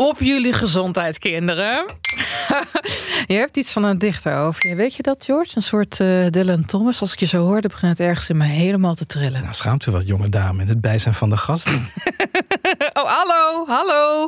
Op jullie gezondheid, kinderen. je hebt iets van een dichter over je. Weet je dat, George? Een soort uh, Dylan Thomas. Als ik je zo hoor, dan begint het ergens in me helemaal te trillen. Nou, schaamt u wat, jonge dame, in het bijzijn van de gasten. oh, hallo, hallo.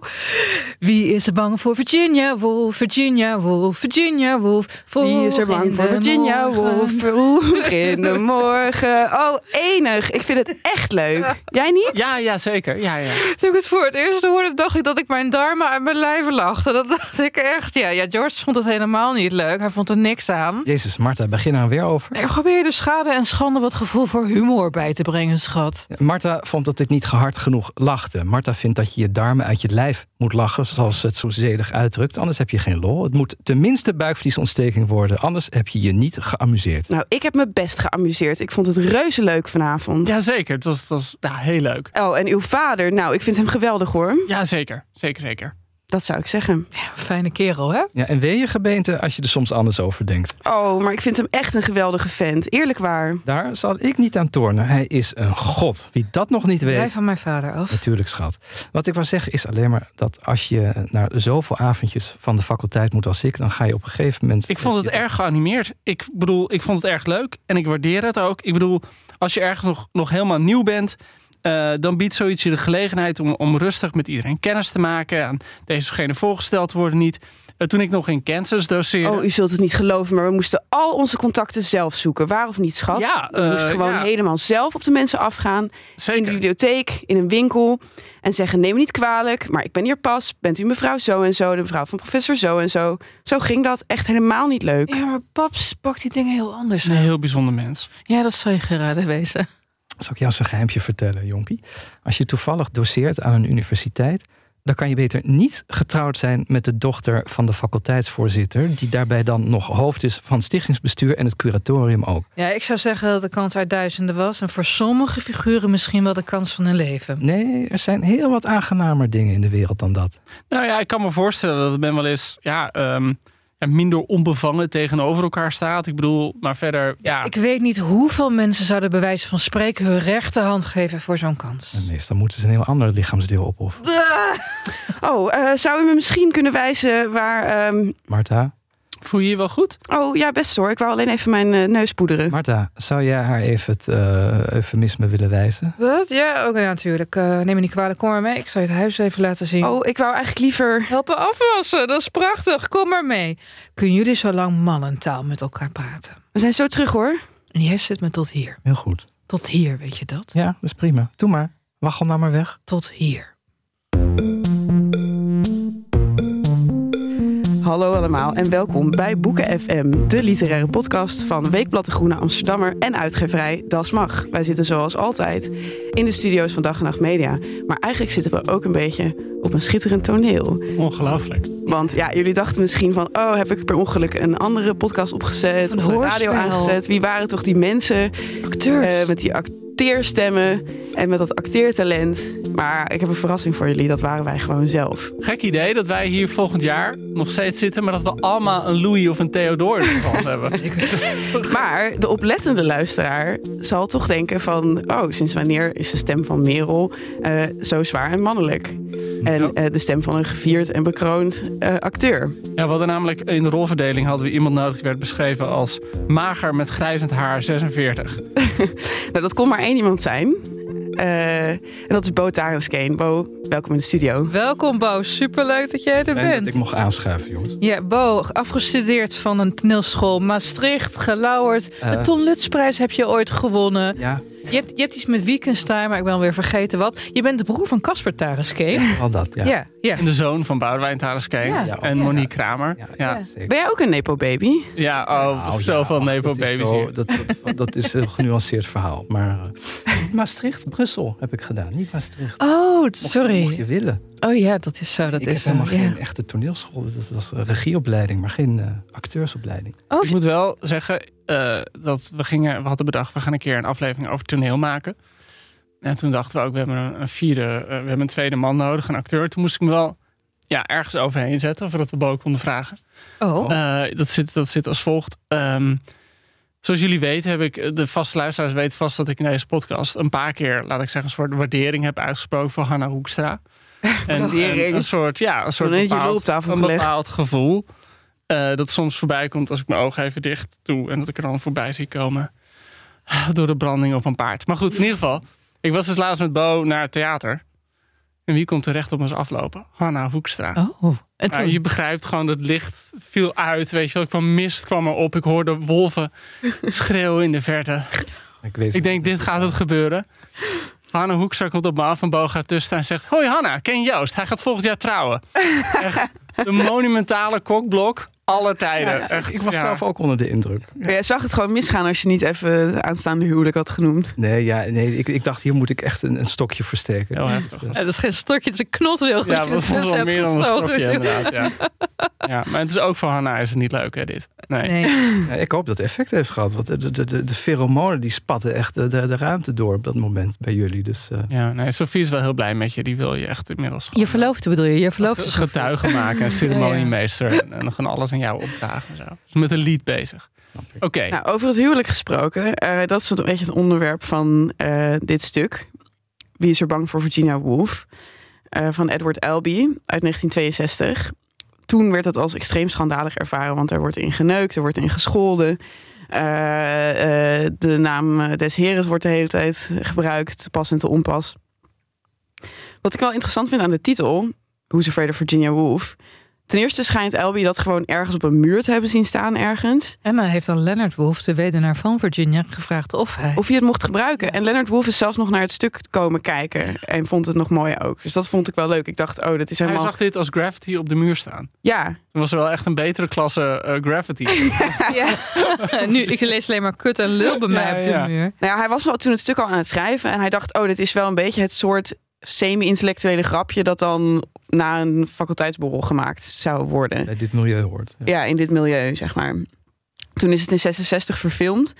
Wie is er bang voor Virginia Woolf? Virginia Woolf, Virginia Woolf. Wie is er bang voor Virginia Woolf? Vroeg in de morgen. Oh, enig. Ik vind het echt leuk. Jij niet? Ja, ja, zeker. Ja, ja. Toen ik het voor het eerst hoorde, dacht ik dat ik mijn darmen uit mijn lijf lachte. Dat dacht ik echt. Ja, ja, George vond het helemaal niet leuk. Hij vond er niks aan. Jezus, Marta, begin er weer over. Nee, probeer de schade en schande wat gevoel voor humor bij te brengen, schat. Marta vond dat ik niet gehard genoeg lachte. Marta vindt dat je je darmen uit je lijf moet lachen, zoals het zo zedig uitdrukt. Anders heb je geen lol. Het moet tenminste buikvliesontsteking worden. Anders heb je je niet geamuseerd. Nou, ik heb me best geamuseerd. Ik vond het reuze leuk vanavond. Jazeker, het was, het was ja, heel leuk. Oh, en uw vader, nou, ik vind hem geweldig hoor. Ja, zeker. Zeker, zeker. Dat zou ik zeggen. Ja, fijne kerel, hè? Ja, en weet je gebeente als je er soms anders over denkt. Oh, maar ik vind hem echt een geweldige vent. Eerlijk waar. Daar zal ik niet aan tornen. Hij is een god. Wie dat nog niet weet. Blijf van mijn vader af. Natuurlijk, schat. Wat ik wil zeggen is alleen maar dat als je naar zoveel avondjes van de faculteit moet als ik, dan ga je op een gegeven moment. Ik vond het erg geanimeerd. Ik bedoel, ik vond het erg leuk en ik waardeer het ook. Ik bedoel, als je ergens nog, nog helemaal nieuw bent, uh, dan biedt zoiets je de gelegenheid om, om rustig met iedereen kennis te maken. En dezegene voorgesteld worden niet. Uh, toen ik nog in Kansas doseerde. Oh, u zult het niet geloven, maar we moesten al onze contacten zelf zoeken. Waar of niet, schat? Ja, we moesten uh, gewoon ja. helemaal zelf op de mensen afgaan. Zeker. In de bibliotheek, in een winkel. En zeggen, neem me niet kwalijk, maar ik ben hier pas. Bent u mevrouw zo en zo, de mevrouw van professor zo en zo. Zo ging dat. Echt helemaal niet leuk. Ja, maar paps pakt die dingen heel anders. Een heel bijzonder mens. Ja, dat zou je geraden wezen. Zal ik jou eens een geheimje vertellen, Jonkie? Als je toevallig doseert aan een universiteit, dan kan je beter niet getrouwd zijn met de dochter van de faculteitsvoorzitter, die daarbij dan nog hoofd is van het stichtingsbestuur en het curatorium ook. Ja, ik zou zeggen dat de kans uit duizenden was en voor sommige figuren misschien wel de kans van hun leven. Nee, er zijn heel wat aangenamer dingen in de wereld dan dat. Nou ja, ik kan me voorstellen dat het ben wel eens ja, um, minder onbevangen tegenover elkaar staat. Ik bedoel, maar verder, ja. Ik weet niet hoeveel mensen zouden bij wijze van spreken hun rechterhand geven voor zo'n kans. En meestal moeten ze een heel ander lichaamsdeel opofferen. Oh, uh, zou u me misschien kunnen wijzen waar... Um... Marta? Voel je je wel goed? Oh ja, best hoor. Ik wou alleen even mijn uh, neus poederen. Marta, zou jij haar even het uh, eufemisme willen wijzen? Wat? Ja, ook ja, natuurlijk. Uh, neem me niet kwalijk, kom maar mee. Ik zal je het huis even laten zien. Oh, ik wou eigenlijk liever... Helpen afwassen, dat is prachtig. Kom maar mee. Kunnen jullie zo lang mannentaal met elkaar praten? We zijn zo terug hoor. En jij zit me tot hier. Heel goed. Tot hier, weet je dat? Ja, dat is prima. Doe maar. Waggel nou maar weg. Tot hier. Hallo allemaal en welkom bij Boeken FM, de literaire podcast van Weekblad de Groene Amsterdammer en uitgeverij Das Mag. Wij zitten zoals altijd in de studio's van Dag en Nacht Media, maar eigenlijk zitten we ook een beetje op een schitterend toneel. Ongelooflijk. Want ja, jullie dachten misschien van, oh, heb ik per ongeluk een andere podcast opgezet Een of een radio aangezet? Wie waren toch die mensen Acteurs. uh, met die acteurs? Acteerstemmen en met dat acteertalent. Maar ik heb een verrassing voor jullie, dat waren wij gewoon zelf. Gek idee dat wij hier volgend jaar nog steeds zitten, maar dat we allemaal een Louis of een Theodore in de hand hebben. Maar de oplettende luisteraar zal toch denken van... oh, sinds wanneer is de stem van Merel eh, zo zwaar en mannelijk? En Ja. eh, de stem van een gevierd en bekroond eh, acteur. Ja, we hadden namelijk in de rolverdeling hadden we iemand nodig die werd beschreven als mager met grijzend haar 46. Nou, dat kon maar één iemand zijn. Eh, en dat is Bo Tarenskeen. Bo, welkom in de studio. Welkom Bo, superleuk dat jij er Fijn bent. dat ik mocht aanschuiven, jongens. Ja, Bo, afgestudeerd van een toneelschool Maastricht, gelauwerd. Eh. de Ton Lutzprijs heb je ooit gewonnen. Ja, Je hebt, je hebt iets met Wittgenstein, maar ik ben alweer vergeten wat. Je bent de broer van Casper Tarenskeen. al dat. Ja, Ja, ja. En de zoon van Boudewijn Tareskeen Ja. En ja. Monique Kramer. Ja, Ja, ja, zeker. Ben jij ook een Nepo-baby? ja oh, Nou, zoveel ja, Nepo dat is baby's zo- hier. Dat, dat, dat is een genuanceerd verhaal. Maar eh, niet Maastricht, Brussel heb ik gedaan. Niet Maastricht. Oh, sorry. Mocht je willen. Oh ja, dat is zo. Dat ik is heb zo. helemaal ja. geen echte toneelschool. Dat was een regieopleiding, maar geen eh, acteursopleiding. Oh, Ik moet wel zeggen eh, dat we gingen, we hadden bedacht, we gaan een keer een aflevering over toneel maken. En toen dachten we ook, we hebben een, een vierde, eh, we hebben een tweede man nodig, een acteur. Toen moest ik me wel ja, ergens overheen zetten, voordat we Bo konden vragen. oh. Eh, dat, zit, dat zit als volgt. Ehm, zoals jullie weten, heb ik de vaste luisteraars weten vast dat ik in deze podcast een paar keer, laat ik zeggen, een soort waardering heb uitgesproken voor Hanna Hoekstra. En, en een soort, ja, een soort bepaald, een bepaald gevoel. Eh, dat soms voorbij komt als ik mijn ogen even dicht doe en dat ik er dan voorbij zie komen door de branding op een paard. Maar goed, in ieder geval, ik was dus laatst met Bo naar het theater. En wie komt er recht op ons aflopen? Hanna Hoekstra. oh. En Nou, toen? je begrijpt gewoon, dat licht viel uit. Weet je wel, ik kwam mist kwam erop. Ik hoorde wolven schreeuwen in de verte. Ik, weet Ik denk, dit gaat het gebeuren. Hanna Hoekstra komt op me af en Bo gaat tussen en zegt... Hoi Hanna, ken je Joost? Hij gaat volgend jaar trouwen. Echt de monumentale kokblok aller tijden. Echt, ik was ja. zelf ook onder de indruk. Maar Jij zag het gewoon misgaan als je niet even het aanstaande huwelijk had genoemd. Nee, ja, nee ik, ik dacht, hier moet ik echt een, een stokje voor steken. Ja, dat is geen stokje, het is een knotwiel. Ja, dat je ertussen wel meer dan een gestoken. stokje inderdaad. Ja. ja, maar het is ook voor Hanna is het niet leuk hè, dit. Nee. Nee. Ja, ik hoop dat het effect heeft gehad. Want de, de, de, de pheromonen die spatten echt de, de, de ruimte door op dat moment bij jullie. Dus eh, Ja, nee, Sophie is wel heel blij met je. Die wil je echt inmiddels gewoon, Je verloofde bedoel je? Je verloofde Ge- is getuige maken en ceremoniemeester. En, en dan gaan alles aan jou opdragen en zo. Dus met een lied bezig. Oké. Nou, over het huwelijk gesproken. eh, dat is een beetje het onderwerp van eh, dit stuk. Wie is er bang voor Virginia Woolf? eh, van Edward Albee uit 1962. Toen werd het als extreem schandalig ervaren, want er wordt in geneukt, er wordt in gescholden. Eh, eh, de naam des Heres wordt de hele tijd gebruikt, pas en te onpas. Wat ik wel interessant vind aan de titel, Who's Afraid of Virginia Woolf... Ten eerste schijnt Albee dat gewoon ergens op een muur te hebben zien staan ergens. En dan heeft dan Leonard Wolf, de weduwnaar van Virginia, gevraagd of hij... Of hij het mocht gebruiken. En Leonard Wolf is zelfs nog naar het stuk komen kijken. En vond het nog mooi ook. Dus dat vond ik wel leuk. Ik dacht, oh, dat is Hij helemaal... zag dit als graffiti op de muur staan. Ja, Toen was er wel echt een betere klasse eh, graffiti. Ja. nu, ik lees alleen maar kut en lul bij mij Ja, op de ja. muur. nou ja, hij was wel toen het stuk al aan het schrijven. En hij dacht, oh, dit is wel een beetje het soort semi-intellectuele grapje... dat dan na een faculteitsborrel gemaakt zou worden. bij dit milieu hoort. Ja. Ja, in dit milieu, zeg maar. Toen is het in 66 verfilmd.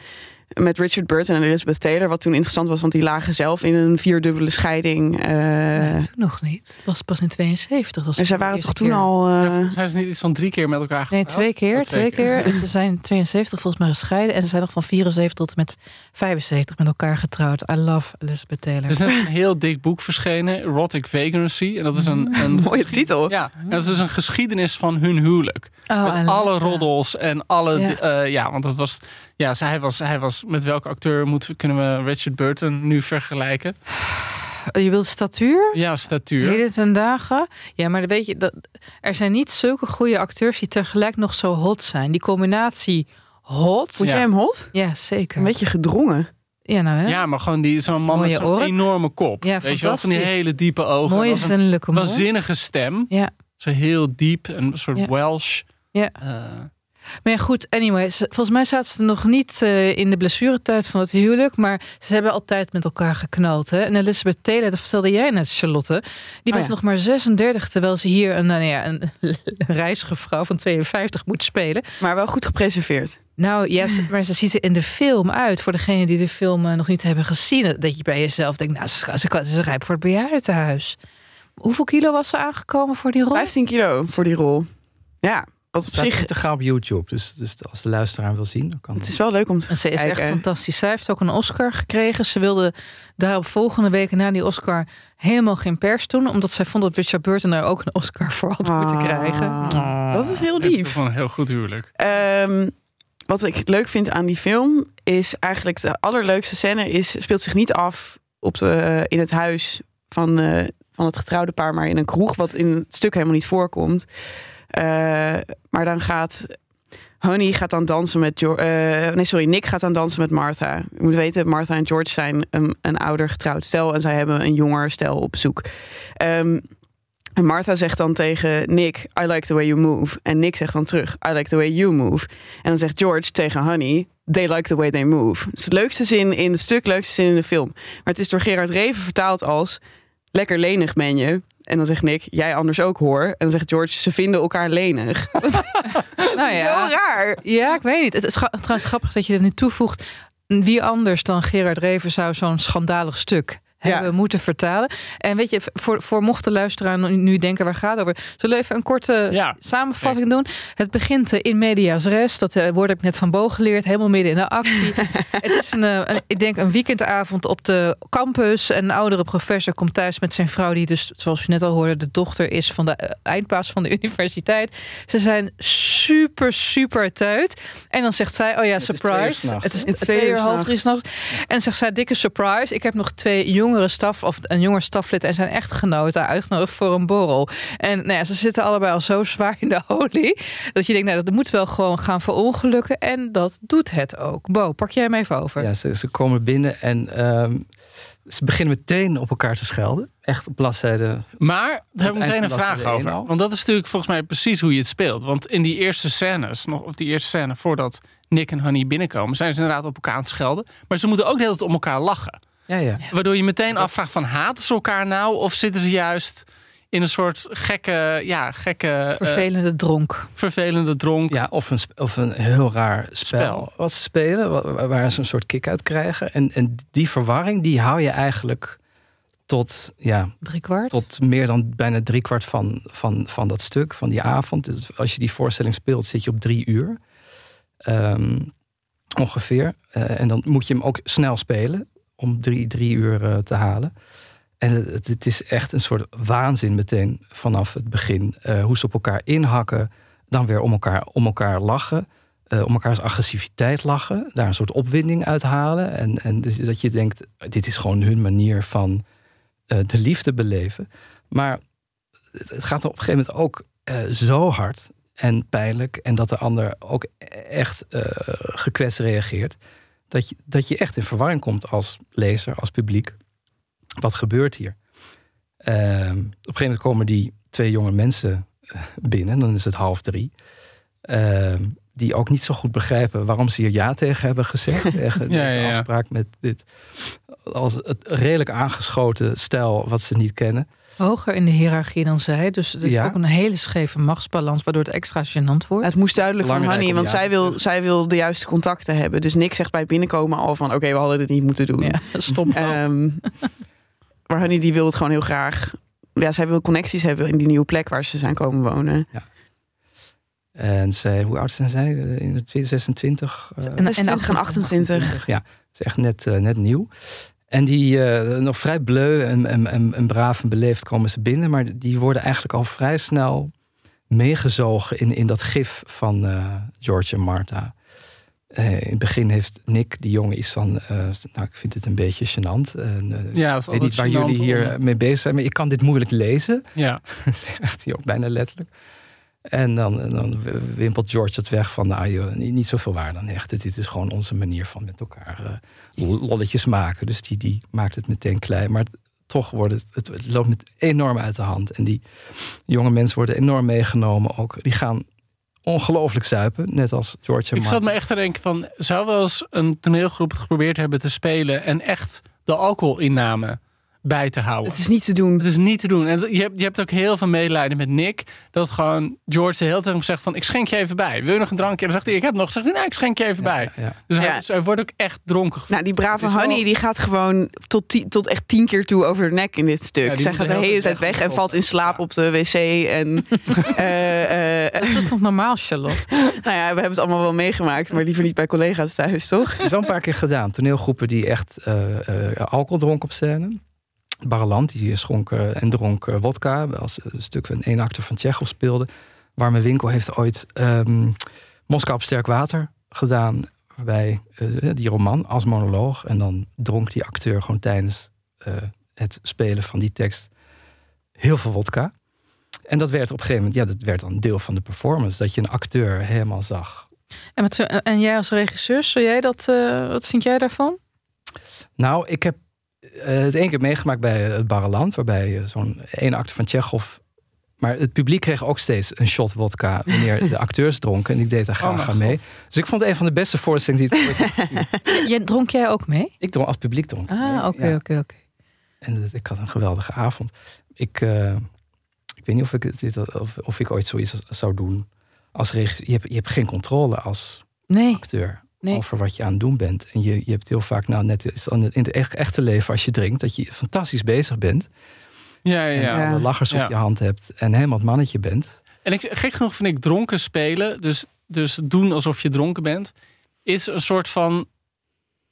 Met Richard Burton en Elizabeth Taylor. Wat toen interessant was, want die lagen zelf in een vierdubbele scheiding. eh, Nee, toen nog niet. Het was pas in 72. Dat en zij waren toch toen keer. al... eh, Ja, mij is het niet iets van drie keer met elkaar Nee, getrouwd? twee keer. Oh, twee keer. En ze zijn in 72 volgens mij gescheiden. En ze zijn nog van 74 tot en met 75 met elkaar getrouwd. I love Elizabeth Taylor. Er is net een heel dik boek verschenen, Erotic Vagrancy. En dat is een, een Mooie titel. Ja, en dat is dus een geschiedenis van hun huwelijk. Oh, met alle roddels en alle... Ja. Ja, ja want dat was... Ja, zij was, hij was... Met welke acteur moeten, kunnen we Richard Burton nu vergelijken? Je wilt statuur? Ja, statuur. Heden ten dagen. Ja, maar weet je, dat, er zijn niet zulke goede acteurs die tegelijk nog zo hot zijn. Die combinatie hot. Vond Ja. jij hem hot? Ja, zeker. Een beetje gedrongen. Ja, nou hè. Ja, maar gewoon die, zo'n man Mooie met zo'n enorme kop. Ja, Weet je wel, van die hele diepe ogen. Mooie zinnelijke mond. waanzinnige stem. Ja. Zo heel diep en een soort Ja. Welsh. Ja. Eh, Maar ja, goed, anyway. Volgens mij zaten ze nog niet eh, in de blessuretijd van het huwelijk. Maar ze hebben altijd met elkaar geknald. Hè? En Elizabeth Taylor, dat vertelde jij net, Charlotte. Die Oh was ja. nog maar 36, terwijl ze hier een, nou ja, een reizige vrouw van 52 moet spelen. Maar wel goed gepreserveerd. Nou ja, ze- maar ze ziet er in de film uit. Voor degenen die de film eh, nog niet hebben gezien. Dat je bij jezelf denkt, nou, ze, ze, ze rijp voor het bejaardentehuis. Hoeveel kilo was ze aangekomen voor die rol? 15 kilo voor die rol. Ja, wat op zich... te gaan op YouTube. Dus, dus als de luisteraar wil zien, dan kan Het is wel leuk om te En ze is echt kijken. fantastisch. Zij heeft ook een Oscar gekregen. Ze wilde daarop volgende week na die Oscar helemaal geen pers doen. Omdat zij vond dat Richard Burton er ook een Oscar voor had moeten Ah, krijgen. Dat is heel lief. een heel goed huwelijk. Ehm, wat ik leuk vind aan die film is eigenlijk de allerleukste scène is, speelt zich niet af op de, eh, in het huis van, eh, van het getrouwde paar, maar in een kroeg, wat in het stuk helemaal niet voorkomt. Eh, maar dan gaat Honey gaat dan dansen met George. nee, sorry, Nick gaat dan dansen met Martha. Je moet weten, Martha en George zijn een, een ouder getrouwd stel en zij hebben een jonger stel op bezoek. Ehm, en Martha zegt dan tegen Nick, I like the way you move. En Nick zegt dan terug, I like the way you move. En dan zegt George tegen Honey, they like the way they move. Het is de leukste zin in het stuk, leukste zin in de film. Maar het is door Gerard Reven vertaald als, lekker lenig ben je. En dan zegt Nick, jij anders ook hoor. En dan zegt George, ze vinden elkaar lenig. Nou ja. Zo raar. Ja, ik weet niet. Het is trouwens grappig dat je er nu toevoegt. Wie anders dan Gerard Reven zou zo'n schandalig stuk. Hebben moeten vertalen. En weet je, voor, voor mocht de luisteraar nu- denken waar gaat het over, zullen we even een korte samenvatting doen. Het begint eh, in medias res. Dat eh, woord heb ik net van Bo geleerd. Helemaal midden in de actie. het is een, eh, een, ik denk een weekendavond op de campus. Een oudere professor komt thuis met zijn vrouw, die dus, zoals je net al hoorde, de dochter is van de eindbaas van de universiteit. Ze zijn super, super teut. En dan zegt zij, oh ja, surprise. Het is hè? Het is twee, uur, half drie s'nachts. En zegt zij, dikke surprise. Ik heb nog twee jongere staf, of een jonger staflid en zijn echtgenoten uitgenodigd voor een borrel. En nou ja, ze zitten allebei al zo zwaar in de olie. Dat je denkt, nou, dat moet wel gewoon gaan verongelukken. En dat doet het ook. Bo, pak jij hem even over. Ja, ze, ze komen binnen en ehm, ze beginnen meteen op elkaar te schelden. Echt op bladzijde. Maar daar heb ik eind meteen een vraag over. al. Want dat is natuurlijk volgens mij precies hoe je het speelt. Want in die eerste scènes, nog op die eerste scène voordat Nick en Honey binnenkomen, zijn ze inderdaad op elkaar aan het schelden. Maar ze moeten ook de hele tijd om elkaar lachen. Ja, ja. Waardoor je meteen afvraagt van haten ze elkaar nou? Of zitten ze juist in een soort gekke, ja, gekke eh, Vervelende dronk. vervelende dronk? Ja, of een, of een heel raar spel, Spel. wat ze spelen, wa- wa- waar ze een soort kick uit krijgen. En, en die verwarring, die hou je eigenlijk tot, ja, Drie kwart. tot meer dan bijna driekwart van, van, van dat stuk, van die avond. Dus als je die voorstelling speelt, zit je op drie uur. Ehm, ongeveer. Eh, en dan moet je hem ook snel spelen om drie, drie uur eh, te halen. En het, het- is echt een soort waanzin meteen vanaf het begin. Eh, hoe ze op elkaar inhakken, dan weer om elkaar, om elkaar lachen. eh, om elkaars agressiviteit lachen. Daar een soort opwinding uit halen. En, en dus dat je denkt, dit is gewoon hun manier van de liefde beleven. Maar het gaat op een gegeven moment ook zo hard en pijnlijk. En dat de ander ook echt eh gekwetst reageert. Dat je, dat je echt in verwarring komt als lezer, als publiek. Wat gebeurt hier? Ehm, op een gegeven moment komen die twee jonge mensen eh, binnen. Dan is het half drie. Ehm, die ook niet zo goed begrijpen waarom ze hier ja tegen hebben gezegd. Deze ja, ja. afspraak met dit als het redelijk aangeschoten stijl wat ze niet kennen. Hoger in de hiërarchie dan zij. Dus het is Ja. ook een hele scheve machtsbalans, waardoor het extra gênant wordt. Het moest duidelijk van Belangrijk Honey, om want ja zij wil, zij wil de juiste contacten hebben. Dus Nick zegt bij het binnenkomen al van... oké, we hadden dit niet moeten doen. Ja, stom. Ehm, maar Honey die wil het gewoon heel graag... Ja, zij wil connecties hebben in die nieuwe plek waar ze zijn komen wonen. En zij, hoe oud zijn zij? Eh, In de 26? eh, En- en 26 en 28. Ja, is echt net, eh, net nieuw. En die eh, nog vrij bleu en, en, en, en braaf en beleefd komen ze binnen. Maar die worden eigenlijk al vrij snel meegezogen in, in dat gif van eh, George en Martha. Eh, in het begin heeft Nick, die jongen, iets van... nou, ik vind het een beetje gênant. Ja, ik weet niet waar jullie hier mee bezig zijn, maar ik kan dit moeilijk lezen. Ja, zegt hij ook bijna letterlijk. En dan, dan wimpelt George het weg van, nou joh, niet, niet zoveel waar dan echt. Dit is gewoon onze manier van met elkaar eh, lolletjes maken. Dus die, die maakt het meteen klein. Maar toch wordt het, het, het loopt met enorm uit de hand. En die jonge mensen worden enorm meegenomen ook. Die gaan ongelooflijk zuipen. Net als George en Ik zat me echt te denken van, zou wel eens een toneelgroep het geprobeerd hebben te spelen en echt de alcoholinname bij te houden? Het is niet te doen. Het is niet te doen. En je hebt, je hebt ook heel veel medelijden met Nick. Dat gewoon George de hele tijd hem zegt van... ik schenk je even bij. Wil je nog een drankje? En dan zegt hij, ik heb nog. Zegt hij, nee, ik schenk je even bij. Ja. Dus hij, Ja. dus hij wordt ook echt dronken. Nou, die brave wel- Honey die gaat gewoon tot, ti- tot echt tien keer toe over de nek in dit stuk. Ja, Zij gaat de de hele hele tijd weg en valt in slaap op de wc. En, eh, eh, Dat is toch normaal, Charlotte? nou ja, we hebben het allemaal wel meegemaakt, maar liever niet bij collega's thuis, toch? Het is wel een paar keer gedaan. Toneelgroepen die echt eh, eh, alcohol dronken op scène. Barreland, die schonk eh, en dronk eh, wodka. Als een stuk van één acte van Tsjechov speelde. Warme Winkel heeft ooit ehm, Moskou op sterk water gedaan. Waarbij eh, die roman als monoloog. En dan dronk die acteur gewoon tijdens het spelen van die tekst heel veel wodka. En dat werd op een gegeven moment, ja, dat werd dan deel van de performance. Dat je een acteur helemaal zag En, wat, en jij als regisseur, zou jij dat, wat vind jij daarvan? Nou, ik heb het één keer meegemaakt bij het Barreland, waarbij eh, zo'n één acte van Tsjechov. Maar het publiek kreeg ook steeds een shot wodka wanneer de acteurs dronken. En ik deed daar Oh graag aan mee. God. Dus ik vond het een van de beste voorstellingen die ik ooit heb gezien. Jij, dronk jij ook mee? Ik dronk als publiek dronk. Ah, oké, oké, oké. En ik had een geweldige avond. Ik, eh, ik weet niet of ik, dit, of, of ik ooit zoiets zou doen als regisseur. Je hebt, je hebt geen controle als Nee, acteur Nee. over wat je aan het doen bent. En je, je hebt heel vaak, nou net in het echt, echte leven als je drinkt, dat je fantastisch bezig bent. Ja, ja, En ja. alle lachers Ja. op je hand hebt en helemaal het mannetje bent. En ik, gek genoeg vind ik dronken spelen, dus, dus doen alsof je dronken bent, is een soort van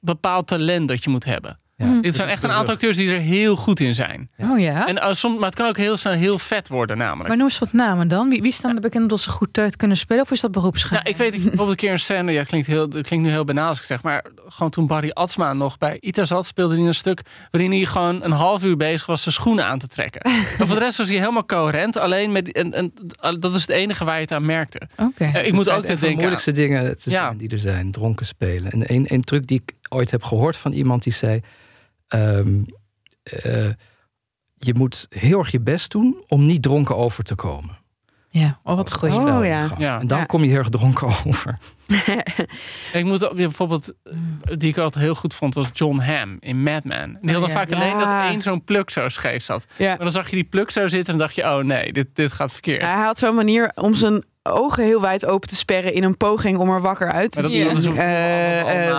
bepaald talent dat je moet hebben. Ja. Hm. Dit zijn echt een aantal acteurs die er heel goed in zijn. oh ja. En, uh, soms, maar het kan ook heel snel heel vet worden namelijk. maar noem eens wat namen dan. Wie, wie staan er bekend dat ze goed uit kunnen spelen? Of is dat beroepsgeheim? Nou, ik weet ik, bijvoorbeeld een keer een scène, ja, het klinkt, heel, het klinkt nu heel banaal als ik zeg, maar gewoon toen Barry Atsma nog bij Ita zat, speelde hij een stuk waarin hij gewoon een half uur bezig was zijn schoenen aan te trekken. en voor de rest was hij helemaal coherent, alleen met, en, en, dat is het enige waar je het aan merkte. Oké. Eh, ik moet ook te de denken aan- moeilijkste dingen te Ja. zijn die er zijn. Dronken spelen. En een, een truc die ik ooit heb gehoord van iemand die zei... ehm, eh, je moet heel erg je best doen om niet dronken over te komen. Ja, oh, wat goed. Oh, ja. En dan Ja. kom je heel erg dronken over. Ik moet ook, bijvoorbeeld, eh, die ik altijd heel goed vond, was John Hamm in Mad Men. Die had Oh, ja. vaak alleen dat één zo'n pluk zo scheef zat. Ja. Maar dan zag je die pluk zo zitten en dacht je, oh nee, dit, dit gaat verkeerd. Hij had zo'n manier om zijn ogen heel wijd open te sperren in een poging om er wakker uit te zien.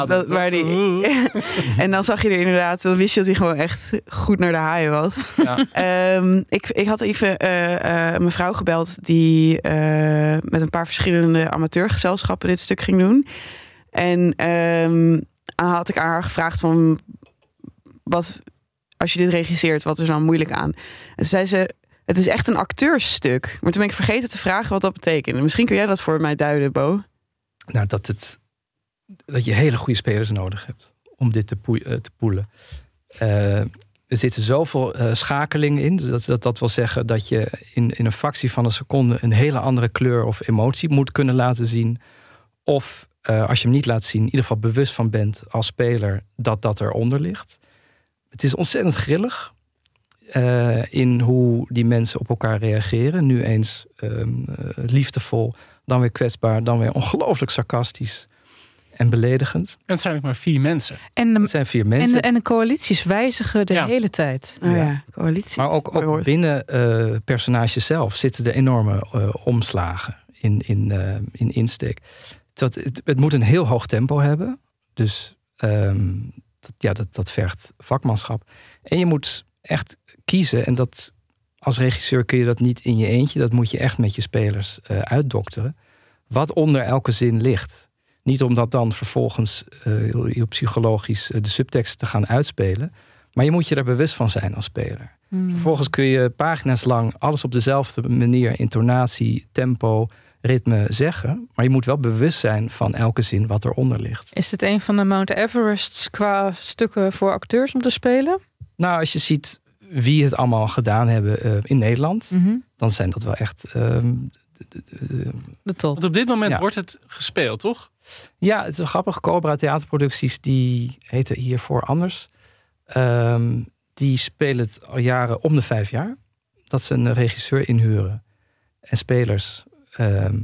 dat- waar die, en dan zag je er inderdaad, dan wist je dat hij gewoon echt goed naar de haaien was. Ja. Ehm, ik, ik had even eh, mijn vrouw gebeld die met een paar verschillende amateurgezelschappen dit stuk ging doen. En ehm, dan had ik haar gevraagd van wat als je dit regisseert, wat is er nou moeilijk aan? En zei ze, het is echt een acteursstuk. Maar toen ben ik vergeten te vragen wat dat betekent. Misschien kun jij dat voor mij duiden, Bo. Nou, dat, het, dat je hele goede spelers nodig hebt om dit te, eh, poelen. Eh, er zitten zoveel eh, schakelingen in. Dat, dat, dat wil zeggen dat je in, in een fractie van een seconde een hele andere kleur of emotie moet kunnen laten zien. Of eh, als je hem niet laat zien, in ieder geval bewust van bent als speler dat dat eronder ligt. Het is ontzettend grillig eh, in hoe die mensen op elkaar reageren. Nu eens ehm, eh, liefdevol, dan weer kwetsbaar, dan weer ongelooflijk sarcastisch en beledigend. En het zijn ook maar vier mensen. En, de, Het zijn vier en, mensen. de, en de coalities wijzigen de Ja. hele tijd. Oh ja, Ja. coalitie. Maar ook, binnen eh personages zelf zitten er enorme omslagen in, in, eh, in insteek. Dat, het, het moet een heel hoog tempo hebben. Dus ehm, dat, ja, dat, dat vergt vakmanschap. En je moet echt kiezen. En dat, als regisseur kun je dat niet in je eentje. Dat moet je echt met je spelers eh, uitdokteren. Wat onder elke zin ligt. Niet om dat dan vervolgens eh, heel, psychologisch eh, de subtekst te gaan uitspelen. Maar je moet je er bewust van zijn als speler. Hmm. Vervolgens kun je pagina's lang alles op dezelfde manier, intonatie, tempo, ritme zeggen. Maar je moet wel bewust zijn van elke zin wat eronder ligt. Is dit een van de Mount Everests qua stukken voor acteurs om te spelen? Nou, als je ziet wie het allemaal gedaan hebben eh, in Nederland, Mhm. dan zijn dat wel echt. ehm, d- De top. Want op dit moment Ja. wordt het gespeeld, toch? ja, het is wel grappig. Cobra theaterproducties, die heten hiervoor anders. Ehm, die spelen het al jaren om de vijf jaar. Dat ze een regisseur inhuren en spelers. Ehm,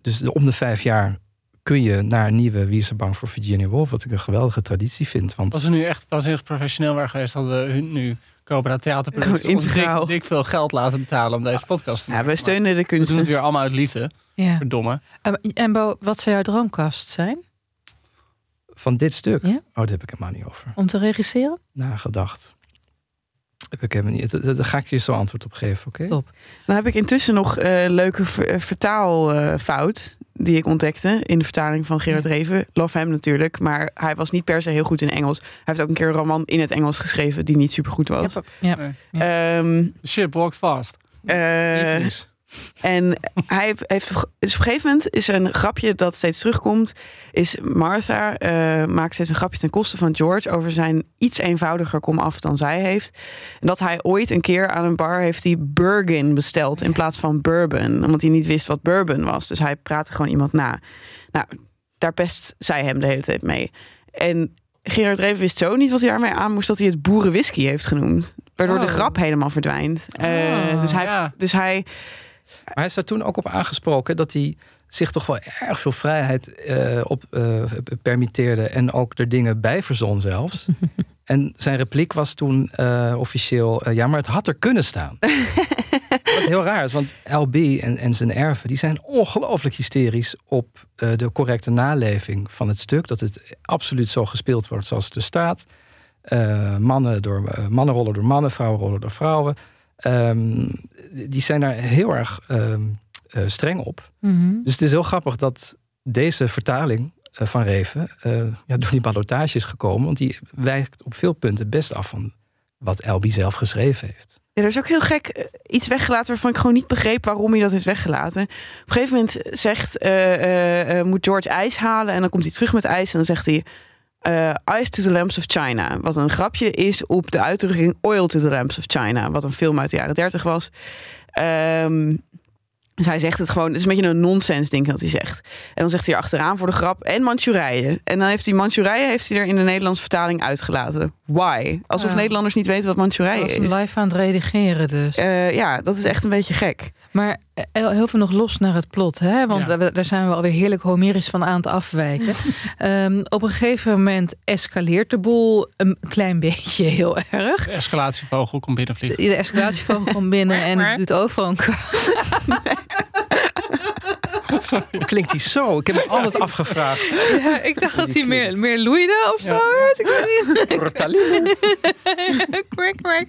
Dus om de vijf jaar kun je naar een nieuwe Wie is er bang voor Virginia Woolf. Wat ik een geweldige traditie vind. Want Als we nu echt waanzinnig professioneel waren geweest, hadden we hun nu Cobra Theaterproductie integraal. dik veel geld laten betalen om deze podcast te Ja, maken. wij steunen de Maar We doen het weer allemaal uit liefde. Ja. Verdomme. En- En Bo, wat zou jouw droomkast zijn van dit stuk, Ja? oh, daar heb ik helemaal niet over om te regisseren? nagedacht. Heb ik helemaal niet. Daar ga ik je zo antwoord op geven, oké? Top. Dan heb ik intussen nog een leuke ver- eh, vertaalfout die ik ontdekte in de vertaling van Gerard Reven. Love hem natuurlijk, maar hij was niet per se heel goed in Engels. Hij heeft ook een keer een roman in het Engels geschreven die niet super goed was. Ja. Ehm, ship walked fast. eh, En hij heeft, dus op een gegeven moment is er een grapje dat steeds terugkomt. Is Martha eh, maakt steeds een grapje ten koste van George over zijn iets eenvoudiger komaf dan zij heeft. En dat hij ooit een keer aan een bar heeft die Burgin besteld in plaats van bourbon, omdat hij niet wist wat bourbon was. Dus hij praatte gewoon iemand na. Nou, daar pest zij hem de hele tijd mee. En Gerard Reven wist zo niet wat hij daarmee aan moest dat hij het boerenwhisky heeft genoemd. Waardoor de Oh. grap helemaal verdwijnt. Eh, Oh, dus, hij, ja. dus hij Maar hij is daar toen ook op aangesproken dat hij zich toch wel erg veel vrijheid eh, op eh, permitteerde en ook er dingen bij verzon zelfs. en zijn repliek was toen eh, officieel, ja, maar het had er kunnen staan. Wat heel raar is, want LB en, en zijn erven die zijn ongelooflijk hysterisch op de correcte naleving van het stuk. Dat het absoluut zo gespeeld wordt zoals het er staat. Mannen, door, eh, mannen rollen door mannen, vrouwen rollen door vrouwen. Ehm, die zijn daar heel erg ehm, eh, streng op. Mhm. Dus het is heel grappig dat deze vertaling eh, van Reven eh, ja, door die ballotage is gekomen. Want die wijkt op veel punten best af van wat Elby zelf geschreven heeft. Ja, er is ook heel gek iets weggelaten waarvan ik gewoon niet begreep waarom hij dat heeft weggelaten. Op een gegeven moment zegt, moet George ijs halen en dan komt hij terug met ijs en dan zegt hij eh, ice to the lamps of China. Wat een grapje is op de uitdrukking oil to the lamps of China. Wat een film uit de jaren 30 was. Ehm, dus hij zegt het gewoon, het is een beetje een nonsens ding dat hij zegt. En dan zegt hij er achteraan voor de grap en Manchurije. En dan heeft hij Manchurije heeft hij er in de Nederlandse vertaling uitgelaten. Why? Alsof Ja. Nederlanders niet weten wat Manchurije is. is live aan het redigeren dus. Eh, ja, dat is echt een beetje gek. Maar eh, heel veel nog los naar het plot, hè? want Ja. daar zijn we alweer heerlijk homerisch van aan het afwijken. Ehm, op een gegeven moment escaleert de boel een klein beetje heel erg. De escalatievogel komt binnenvliegen. De escalatievogel komt binnen en het doet overal een klinkt hij zo? Ik heb me altijd afgevraagd. Ja, ik dacht dat hij meer, meer loeide of zo. werd. Ik weet niet. Kwak.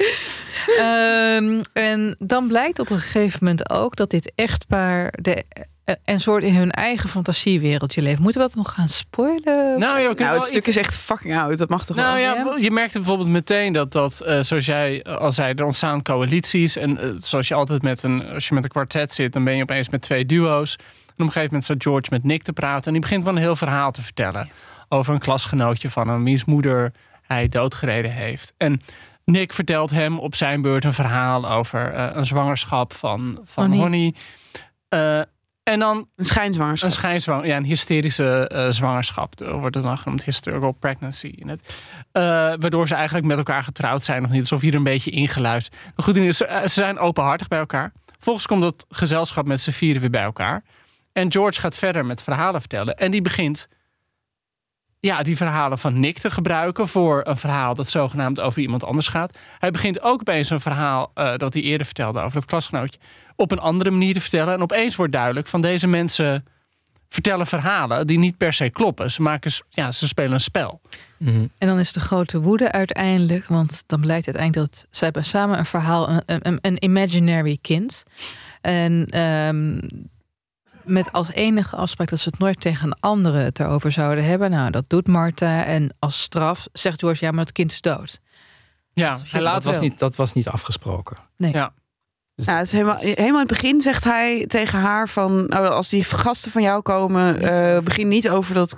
Ehm, en dan blijkt op een gegeven moment ook dat dit echtpaar de, eh, een soort in hun eigen fantasiewereldje leeft. Moeten we dat nog gaan spoilen? Nou, ja, Nou, wel het stuk iets- is echt fucking oud. Dat mag toch Nou wel? ja, je merkte bijvoorbeeld meteen dat, dat eh, zoals jij al zei, er ontstaan coalities. En eh, zoals je altijd met een, als je met een kwartet zit, dan ben je opeens met twee duo's. Op een gegeven moment staat George met Nick te praten. En die begint wel een heel verhaal te vertellen. Over een klasgenootje van hem, wiens moeder hij doodgereden heeft. En Nick vertelt hem op zijn beurt een verhaal over eh, een zwangerschap van, van Honey. Honey. Eh, en dan Een schijnzwangerschap. een ja, een hysterische eh, zwangerschap eh, wordt het dan genoemd, hysterical pregnancy. In het, waardoor ze eigenlijk met elkaar getrouwd zijn nog niet, alsof hier een beetje ingeluisterd. Maar goed, ze, ze zijn openhartig bij elkaar. Volgens komt dat gezelschap met z'n vieren weer bij elkaar. En George gaat verder met verhalen vertellen. En die begint ja, die verhalen van Nick te gebruiken voor een verhaal dat zogenaamd over iemand anders gaat. Hij begint ook opeens een verhaal eh, dat hij eerder vertelde over dat klasgenootje op een andere manier te vertellen. En opeens wordt duidelijk van deze mensen vertellen verhalen die niet per se kloppen. Ze, maken, ja, ze spelen een spel. Mhm. En dan is de grote woede uiteindelijk, want dan blijkt uiteindelijk dat zij hebben samen een verhaal, een, een, een imaginary kind. En ehm, met als enige afspraak dat ze het nooit tegen een andere het erover zouden hebben. Nou, dat doet Martha. En als straf zegt George, ja, maar het kind is dood. Ja, Dat was, niet, dat was niet afgesproken. Ja. Dus Ja, het is helemaal, helemaal in het begin zegt hij tegen haar van... Nou, als die gasten van jou komen, eh, begin niet over dat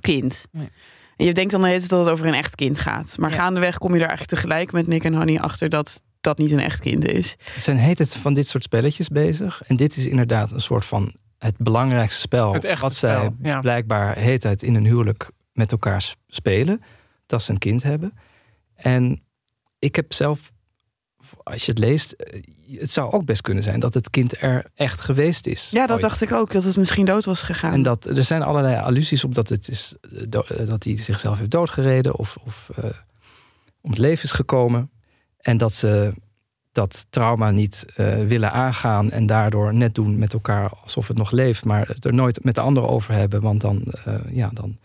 kind. Nee. En je denkt dan de hele tijd dat het over een echt kind gaat. Maar Ja. gaandeweg kom je er eigenlijk tegelijk met Nick en Honey achter... dat dat niet een echt kind is. Er zijn heet het van dit soort spelletjes bezig. En dit is inderdaad een soort van het belangrijkste spel. Het echte wat zij spel, ja. blijkbaar heet het in een huwelijk met elkaar spelen. Dat ze een kind hebben. En ik heb zelf als je het leest, eh, het zou ook best kunnen zijn dat het kind er echt geweest is. Ja, dat ooit. dacht ik ook, dat het misschien dood was gegaan. En dat, er zijn allerlei allusies op dat, het is, eh, eh, dat hij zichzelf heeft doodgereden of, of eh, om het leven is gekomen. En dat ze dat trauma niet eh, willen aangaan en daardoor net doen met elkaar alsof het nog leeft, maar het er nooit met de anderen over hebben, want dan, eh, ja, dan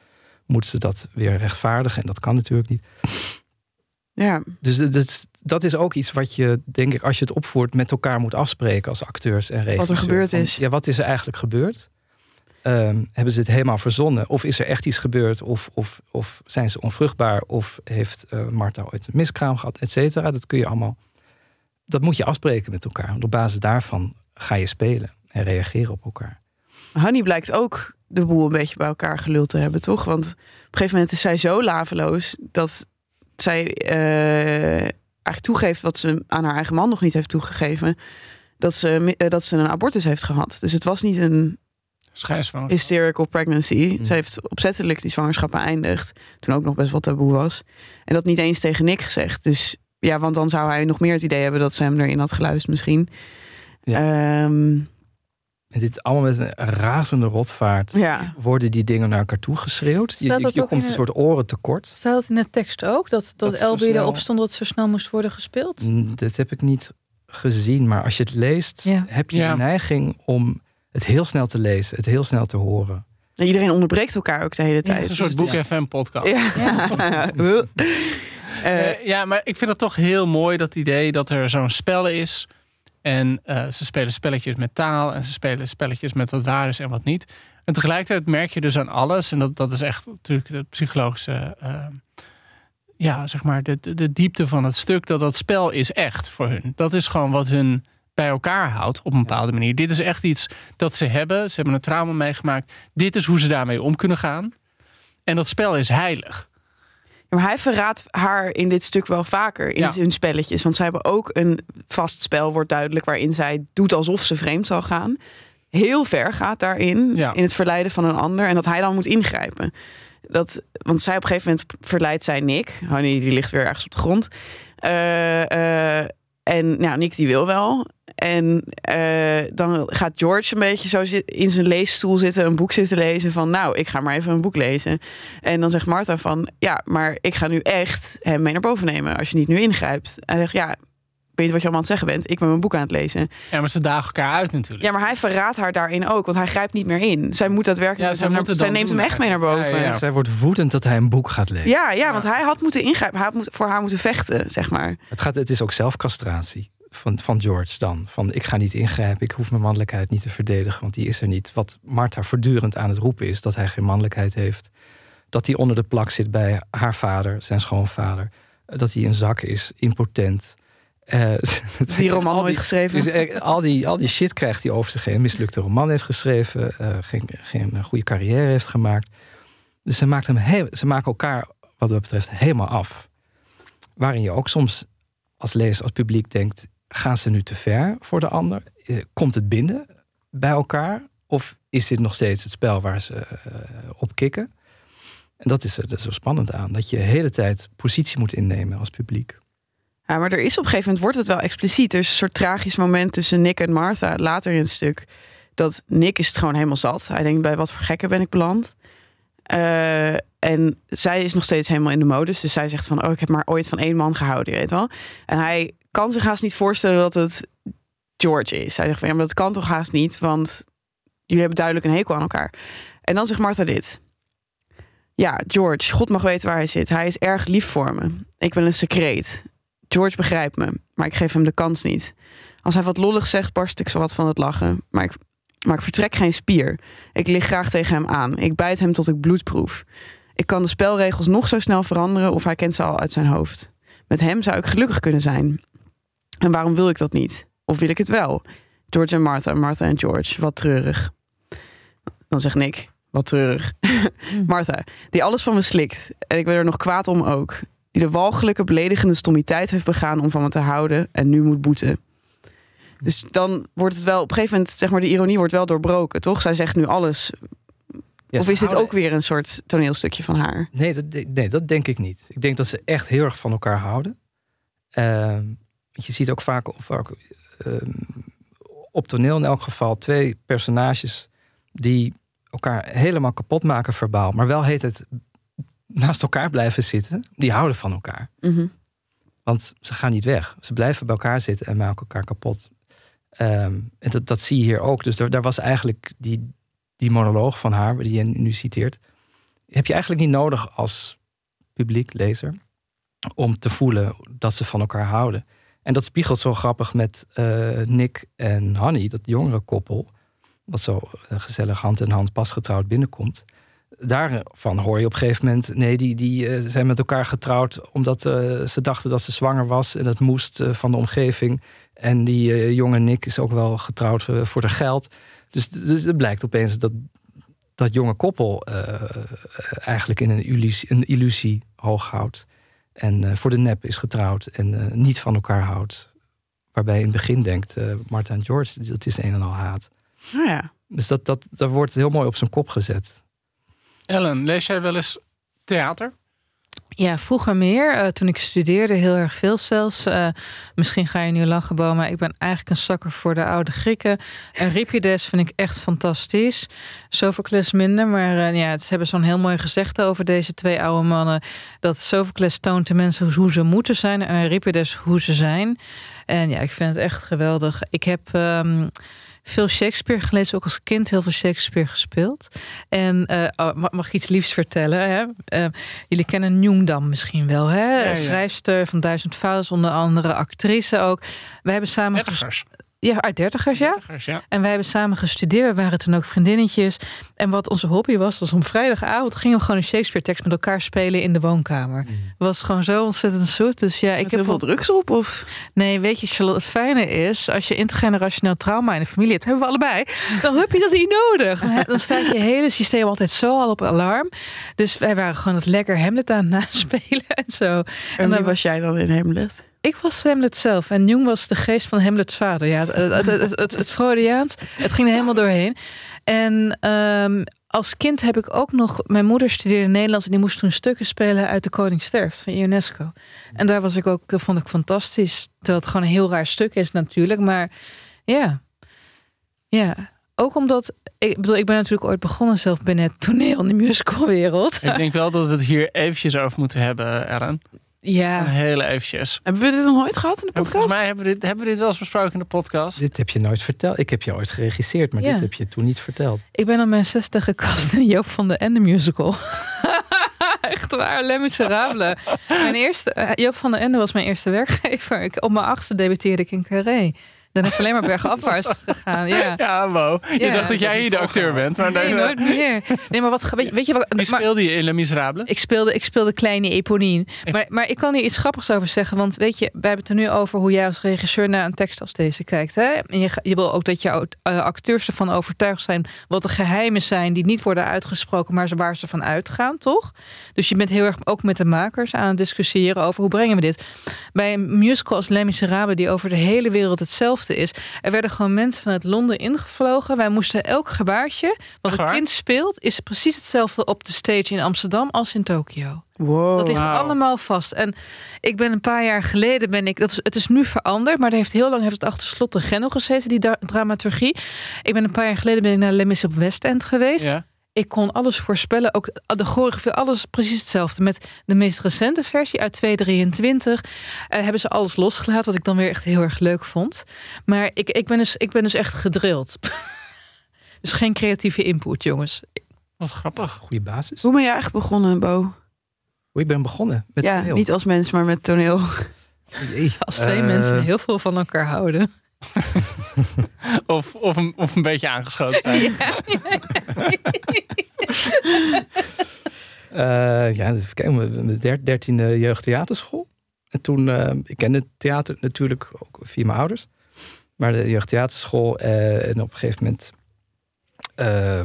moeten ze dat weer rechtvaardigen en dat kan natuurlijk niet. ja. Dus dat is, dat is ook iets wat je, denk ik, als je het opvoert, met elkaar moet afspreken als acteurs en regisseurs. gebeurd Van, is. Ja, wat is er eigenlijk gebeurd? Ehm, hebben ze het helemaal verzonnen? Of is er echt iets gebeurd? Of, of, of zijn ze onvruchtbaar? Of heeft eh Marta ooit een miskraam gehad? Et cetera. Dat kun je allemaal. Dat moet je afspreken met elkaar. Want Op basis daarvan ga je spelen en reageren op elkaar. Honey blijkt ook de boel een beetje bij elkaar geluld te hebben, toch? Want op een gegeven moment is zij zo laveloos dat zij eh, eigenlijk toegeeft wat ze aan haar eigen man nog niet heeft toegegeven. Dat ze, eh, dat ze een abortus heeft gehad. Dus het was niet een hysterical pregnancy. Hmm. Ze heeft opzettelijk die zwangerschap beëindigd. Toen ook nog best wel taboe was. En dat niet eens tegen Nick gezegd. Dus ja, want dan zou hij nog meer het idee hebben dat ze hem erin had geluisterd misschien. Ehm, En dit allemaal met een razende rotvaart. ja. Worden die dingen naar elkaar toe geschreeuwd? Je, je, komt een soort oren tekort. Staat dat in de tekst ook? Dat, dat, Dat LB snel- erop stond dat het zo snel moest worden gespeeld? Dat heb ik niet gezien. Maar als je het leest, Ja. heb je Ja. de neiging om het heel snel te lezen, het heel snel te horen. En iedereen onderbreekt elkaar ook de hele Ja, tijd. Het is een soort Dus Boek het FM podcast. Ja. Eh, Eh, ja, maar ik vind het toch heel mooi dat idee dat er zo'n spel is. En eh, ze spelen spelletjes met taal en ze spelen spelletjes met wat waar is en wat niet. En tegelijkertijd merk je dus aan alles, en dat, dat is echt natuurlijk de psychologische, ja, zeg maar, de, de diepte van het stuk, dat dat spel is echt voor hun. Dat is gewoon wat hun bij elkaar houdt op een bepaalde manier. Dit is echt iets dat ze hebben. Ze hebben een trauma meegemaakt. Dit is hoe ze daarmee om kunnen gaan. En dat spel is heilig. Maar hij verraadt haar in dit stuk wel vaker in Ja. hun spelletjes. Want zij hebben ook een vast spel, wordt duidelijk, waarin zij doet alsof ze vreemd zal gaan. Heel ver gaat daarin, Ja. in het verleiden van een ander. En dat hij dan moet ingrijpen. Dat, want zij op een gegeven moment verleidt zij Nick. Honey, die ligt weer ergens op de grond. Eh, en ja, Nick die wil wel. En eh, dan gaat George een beetje zo in zijn leesstoel zitten, een boek zitten lezen. Van nou, ik ga maar even een boek lezen. En dan zegt Martha van ja, maar ik ga nu echt hem mee naar boven nemen als je niet nu ingrijpt. Hij zegt ja, weet wat je allemaal aan het zeggen bent? Ik ben mijn boek aan het lezen. Ja, maar ze dagen elkaar uit natuurlijk. Ja, maar hij verraadt haar daarin ook, want hij grijpt niet meer in. Zij moet daadwerkelijk, Ja, zij het zij neemt doen hem echt mee naar boven. eigenlijk. Ja, ja. Zij wordt woedend dat hij een boek gaat lezen. Ja, ja, want hij had moeten ingrijpen. Hij had moet, voor haar moeten vechten, zeg maar. Het, gaat, het is ook zelfcastratie van, van George dan. Van ik ga niet ingrijpen, ik hoef mijn mannelijkheid niet te verdedigen, want die is er niet. Wat Martha voortdurend aan het roepen is dat hij geen mannelijkheid heeft. Dat hij onder de plak zit bij haar vader, zijn schoonvader. Dat hij een zak is, impotent. Eh, Die roman nooit die- geschreven. Dus eh, al, die, al die shit krijgt hij over zich heen. Een mislukte roman heeft geschreven. eh, geen, geen goede carrière heeft gemaakt. Dus ze, maakt hem heel, ze maken elkaar, wat dat betreft, helemaal af. Waarin je ook soms als lezer, als publiek denkt... gaan ze nu te ver voor de ander? Komt het binnen bij elkaar? Of is dit nog steeds het spel waar ze op kikken? En dat is er zo spannend aan. Dat je de hele tijd positie moet innemen als publiek. Ja, maar er is op een gegeven moment wordt het wel expliciet. Er is een soort tragisch moment tussen Nick en Martha later in het stuk. Dat Nick is het gewoon helemaal zat. Hij denkt bij wat voor gekken ben ik beland. Eh, en zij is nog steeds helemaal in de modus. Dus zij zegt van, oh, ik heb maar ooit van één man gehouden, je weet wel. En hij kan zich haast niet voorstellen dat het George is. Hij zegt van, ja, maar dat kan toch haast niet, want jullie hebben duidelijk een hekel aan elkaar. En dan zegt Martha dit. Ja, George, God mag weten waar hij zit. Hij is erg lief voor me. Ik ben een secreet. George begrijpt me, maar ik geef hem de kans niet. Als hij wat lollig zegt, barst ik zo wat van het lachen. Maar ik, maar ik vertrek geen spier. Ik lig graag tegen hem aan. Ik bijt hem tot ik bloed proef. Ik kan de spelregels nog zo snel veranderen of hij kent ze al uit zijn hoofd. Met hem zou ik gelukkig kunnen zijn. En waarom wil ik dat niet? Of wil ik het wel? George en Martha, Martha en George. Wat treurig. Dan zegt Nick, wat treurig. Martha, die alles van me slikt. En ik ben er nog kwaad om ook. Die de walgelijke, beledigende stommiteit heeft begaan om van me te houden en nu moet boeten. Dus dan wordt het wel, op een gegeven moment, zeg maar, de ironie wordt wel doorbroken, toch? Zij zegt nu alles. Ja, of is dit houden- ook weer een soort toneelstukje van haar? Nee dat, nee, dat denk ik niet. Ik denk dat ze echt heel erg van elkaar houden. Ehm, je ziet ook vaak, vaak ehm, op toneel in elk geval twee personages die elkaar helemaal kapot maken verbaal, maar wel heet het naast elkaar blijven zitten. Die houden van elkaar. Mhm. Want ze gaan niet weg. Ze blijven bij elkaar zitten en maken elkaar kapot. Ehm, en dat, dat zie je hier ook. Dus daar, daar was eigenlijk die, die monoloog van haar, die je nu citeert. Heb je eigenlijk niet nodig als publiek, lezer, om te voelen dat ze van elkaar houden. En dat spiegelt zo grappig met eh, Nick en Honey, dat jongere koppel. Wat zo eh, gezellig hand in hand pas getrouwd binnenkomt. Daarvan hoor je op een gegeven moment... nee, die, die eh, zijn met elkaar getrouwd... omdat eh, ze dachten dat ze zwanger was... en dat moest eh, van de omgeving. En die jonge Nick is ook wel getrouwd voor de geld. Dus, dus het blijkt opeens dat dat jonge koppel... eigenlijk in een illusie, een illusie hoog houdt. En voor de nep is getrouwd en niet van elkaar houdt. Waarbij in het begin denkt... Martha en George, dat is een en al haat. Nou ja. Dus dat, dat, dat wordt heel mooi op zijn kop gezet. Ellen, lees jij wel eens theater? Ja, vroeger meer. Eh, toen ik studeerde, heel erg veel zelfs. Eh, misschien ga je nu lachen, Bo, maar ik ben eigenlijk een zakker voor de oude Grieken. En Euripides vind ik echt fantastisch. Sophocles minder, maar eh, ja, ze hebben zo'n heel mooi gezegde over deze twee oude mannen. Dat Sophocles toont de mensen hoe ze moeten zijn en Euripides hoe ze zijn. En ja, ik vind het echt geweldig. Ik heb... ehm, veel Shakespeare gelezen, ook als kind heel veel Shakespeare gespeeld. En eh, oh, mag, ik iets liefs vertellen? Hè? Eh, jullie kennen Njungdam misschien wel, hè? ja. Schrijfster van Duizend Vrouwen, onder andere actrice ook. We hebben samen... Dertigers. Ja, uit dertigers, ja. Dertigers, ja. En wij hebben samen gestudeerd. We waren toen ook vriendinnetjes. En wat onze hobby was, was om vrijdagavond gingen we gewoon een Shakespeare-tekst met elkaar spelen in de woonkamer. was gewoon zo ontzettend zoet. Dus ja, ik Ik heb heb veel drugs op of Nee, weet je, Charlotte, het fijne is, als je intergenerationeel trauma in de familie hebt, hebben we allebei, dan heb je dat niet nodig. Dan, dan staat je hele systeem altijd zo al op alarm. Dus wij waren gewoon het lekker Hamlet aan het naspelen en zo. en dan wie was jij dan in Hamlet? Ik was Hamlet zelf en Jung was de geest van Hamlets vader. Ja, het, het, het, het, Freudiaans, het ging er helemaal doorheen. En ehm, als kind heb ik ook nog... Mijn moeder studeerde Nederlands en die moest toen stukken spelen uit De Koning Sterft van UNESCO. En daar was ik ook, dat vond ik fantastisch. Terwijl het gewoon een heel raar stuk is natuurlijk. Maar ja, ja. Ook omdat, ik bedoel, ik ben natuurlijk ooit begonnen zelf binnen het toneel en de musicalwereld. Ik denk wel dat we het hier eventjes over moeten hebben, Ellen. Ja, Heel eventjes. Hebben we dit nog nooit gehad in de podcast? Volgens mij hebben we, dit, hebben we dit wel eens besproken in de podcast. Dit heb je nooit verteld. Ik heb je ooit geregisseerd, maar Ja. dit heb je toen niet verteld. Ik ben op mijn 60 gekast in Joop van de Ende musical. Echt waar, Les Miserables. Mijn eerste, eh, Joop van de Ende was mijn eerste werkgever. Ik, op mijn achtste debuteerde ik in Carré. Dan is het alleen maar bergafwaarts gegaan. Ja. Ja, Mo. Je Ja, dacht dat jij hier de acteur bent. Maar Nee, nooit meer. Nee, maar wat, weet, je- weet je wat? Wie speelde je in Les Miserables? ik speelde, ik speelde kleine Eponine. Maar, maar ik kan hier iets grappigs over zeggen. Want weet je, wij hebben het er nu over hoe jij als regisseur naar een tekst als deze kijkt. Hè? En je, je wil ook dat jouw eh, acteurs ervan overtuigd zijn wat de geheimen zijn die niet worden uitgesproken, maar waar ze van uitgaan, toch? Dus je bent heel erg ook met de makers aan het discussiëren over hoe brengen we dit. Bij een musical als Les Miserables, die over de hele wereld hetzelfde is. Er werden gewoon mensen vanuit Londen ingevlogen. Wij moesten elk gebaartje wat een kind speelt, is precies hetzelfde op de stage in Amsterdam als in Tokio. Wow. Dat ligt allemaal vast. En ik ben een paar jaar geleden ben ik. Dat is, het is nu veranderd, maar het heeft heel lang heeft het achter slot en grendel gezeten, die da- dramaturgie. Ik ben een paar jaar geleden ben ik naar Les Mis op West End geweest. Ja. Ik kon alles voorspellen. Ook de choreografie, alles precies hetzelfde. Met de meest recente versie uit 2023 eh, hebben ze alles losgelaten, wat ik dan weer echt heel erg leuk vond. Maar ik, ik, ben, dus, ik ben dus echt gedrild. dus geen creatieve input, jongens. Wat grappig. Goede basis. Hoe ben je eigenlijk begonnen, Bo? Hoe ik ben begonnen met ja, toneel. niet als mens, maar met toneel. Jee. Als twee Eh, mensen heel veel van elkaar houden. Of, of, een, of een beetje aangeschoten zijn. Eh, ja, even kijken. Mijn der- dertiende jeugdtheaterschool. En toen, eh, ik kende theater natuurlijk ook via mijn ouders. Maar de jeugdtheaterschool. eh, en op een gegeven moment eh,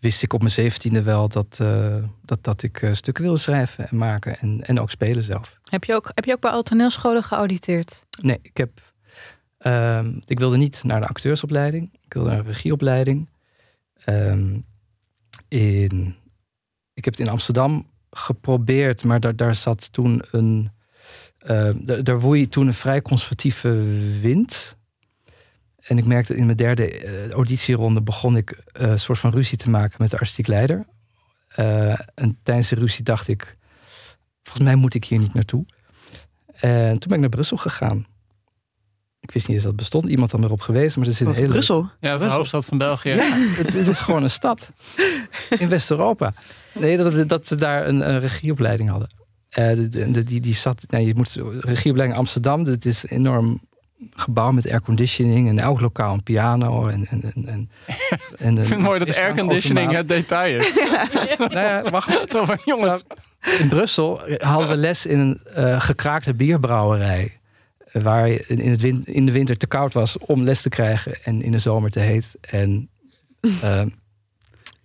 wist ik op mijn zeventiende wel dat, eh, dat, dat ik eh, stukken wilde schrijven en maken. En, en ook spelen zelf. Heb je ook, heb je ook bij alle toneelscholen geauditeerd? Nee, ik heb. Ehm, ik wilde niet naar de acteursopleiding. Ik wilde naar de regieopleiding. Ehm, in, ik heb het in Amsterdam geprobeerd, maar daar, daar zat toen een eh, d- daar woei toen een vrij conservatieve wind. En ik merkte in mijn derde eh, auditieronde begon ik eh, een soort van ruzie te maken met de artistiek leider. Eh, en tijdens de ruzie dacht ik, volgens mij moet ik hier niet naartoe. En toen ben ik naar Brussel gegaan. Ik wist niet eens dat het bestond. Iemand had me erop gewezen, maar er zit hele... Brussel? Ja, dat is de hoofdstad van België. Ja, het, het is gewoon een stad. In West-Europa. Nee, dat, dat ze daar een, een regieopleiding hadden. Eh, de- de- de- die, die zat, nou, je moet regieopleiding Amsterdam. Dat is een enorm gebouw met airconditioning. En elk lokaal een piano. En, en, en, en, en Ik vind het mooi dat airconditioning het detail is. Nou ja, wacht. Zo van, jongens, In Brussel hadden we les in een eh, gekraakte bierbrouwerij. Eh, Waar je in, het win- in de winter te koud was om les te krijgen. En in de zomer te heet. En eh,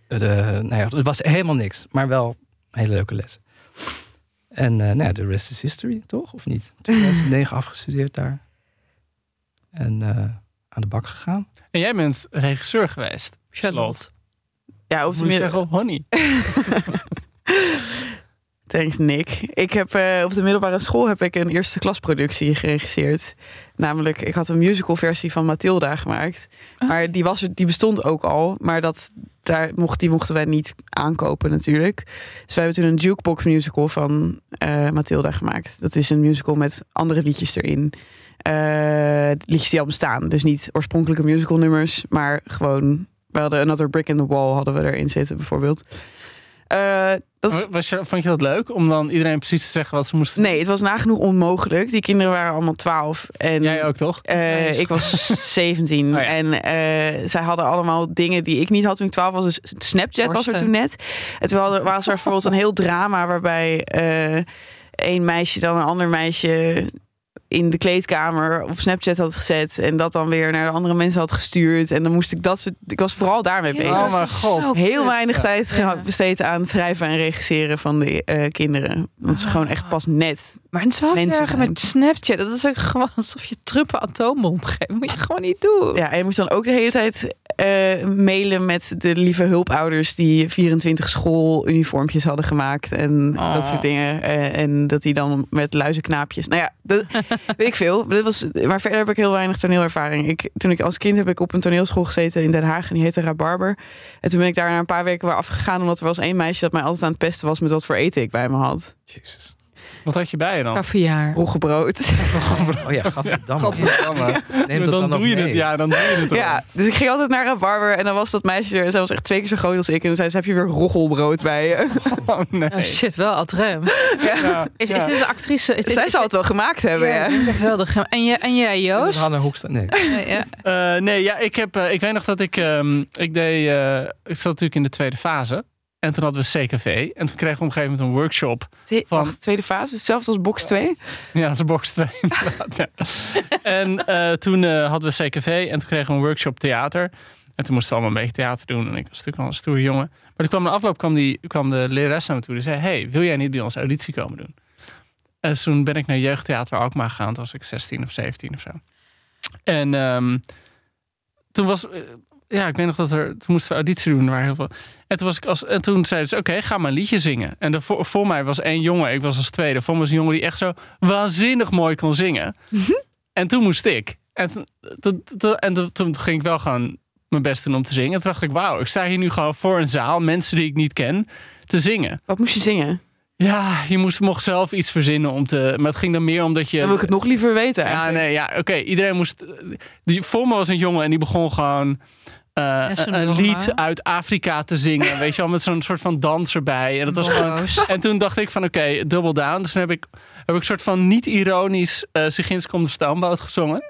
de, nou ja, het was helemaal niks. Maar wel een hele leuke les. En eh nou ja, de rest is history, toch? Of niet? 2009 afgestudeerd daar. En eh, aan de bak gegaan. en jij bent regisseur geweest. Charlotte. Ja, je midden. zeggen, honey. Thanks, Nick. Ik heb eh, op de middelbare school heb ik een eerste klasproductie geregisseerd. Namelijk, ik had een musical versie van Mathilda gemaakt. Maar die, was, die bestond ook al. Maar dat, daar mocht, die mochten wij niet aankopen natuurlijk. Dus wij hebben toen een jukebox musical van eh Mathilda gemaakt. Dat is een musical met andere liedjes erin. Eh, liedjes die al bestaan. Dus niet oorspronkelijke musical nummers. Maar gewoon, we hadden Another Brick in the Wall hadden we erin zitten bijvoorbeeld. Dat is Was je, vond je dat leuk om dan iedereen precies te zeggen wat ze moesten Nee, het was nagenoeg onmogelijk. Die kinderen waren allemaal 12. En Jij ook toch? eh, ik was 17. Oh ja. En eh, zij hadden allemaal dingen die ik niet had toen ik 12 was. Dus Snapchat was er toen net. En toen hadden, was er bijvoorbeeld een heel drama waarbij eh een meisje dan een ander meisje in de kleedkamer op Snapchat had gezet. En dat dan weer naar de andere mensen had gestuurd. En dan moest ik dat soort. Ik was vooral daarmee bezig. Oh mijn god. Heel weinig Ja. tijd Ja. besteed aan het schrijven en regisseren van de eh, kinderen. Want ze gewoon echt pas net Maar een 12 Mensen jaar zijn. met Snapchat, dat is ook gewoon alsof je truppen atoombom geeft. Moet je gewoon niet doen. Ja, en je moest dan ook de hele tijd eh, mailen met de lieve hulpouders die 24 schooluniformpjes hadden gemaakt en Oh. dat soort dingen. Eh, en dat die dan met luizenknaapjes. Nou ja, dat, weet ik veel. Dat was, maar verder heb ik heel weinig toneelervaring. Ik, toen ik als kind heb ik op een toneelschool gezeten in Den Haag en die heette Rabarber. En toen ben ik daar na een paar weken weer afgegaan omdat er was één meisje dat mij altijd aan het pesten was met wat voor eten ik bij me had. Jezus. Wat had je bij je dan? Caviar. Roggebrood. Oh ja, gadverdamme. Neem dat dan dan, doe je het. Ja, dan doe je het. Ja, dus ik ging altijd naar Rabarber en dan was dat meisje er. Zij was echt twee keer zo groot als ik. En dan zei ze, heb je weer roggelbrood bij je? Oh nee. Oh shit, wel Adrem. Ja, Is, ja. is dit een actrice? Is dit, Zij is zou het wel gemaakt hebben, ja, ja. ik denk het wel. de En, jij, en jij, Joost? Hanne Hoekstra. Nee. Eh, nee, ja, ik, heb, eh, ik weet nog dat ik, ehm, ik deed, eh, ik zat natuurlijk in de tweede fase. En toen hadden we CKV. En toen kregen we op een gegeven moment een workshop. Van- Wacht, tweede fase, hetzelfde als box 2. Ja, dat is box 2 inderdaad. Ja. En eh, toen eh, hadden we CKV en toen kregen we een workshop theater. En toen moesten we allemaal een beetje theater doen. En ik was natuurlijk wel een stoere jongen. Maar toen kwam de afloop kwam, die, kwam de lerares naar me toe. Die zei, hey, wil jij niet bij ons auditie komen doen? En toen ben ik naar jeugdtheater Alkmaar gegaan. Toen was ik 16 of 17 of zo. En ehm, toen was... ja, ik weet nog dat er... Toen moesten we auditie doen. Waren heel veel... En toen, was ik als, en toen zeiden ze, oké, ga maar een liedje zingen. En de, voor, voor mij was één jongen, ik was als tweede. Voor me was een jongen die echt zo waanzinnig mooi kon zingen. en toen moest ik. En, toen, en toen, ging ik wel gewoon mijn best doen om te zingen. En toen dacht ik, wauw, ik sta hier nu gewoon voor een zaal, mensen die ik niet ken, te zingen. Wat moest je zingen? Ja, je moest, mocht zelf iets verzinnen om te... Maar het ging dan meer omdat je... Dan wil ik het nog liever weten Ja, nee, ja, oké. Iedereen moest. Die, voor me was een jongen en die begon gewoon. Eh, een lied uit Afrika te zingen. Weet je wel, met zo'n soort van dans erbij. En dat was gewoon. En toen dacht ik van oké, double down. Dus toen heb ik, heb ik een soort van niet ironisch uh, Sigins komt de stoomboot gezongen.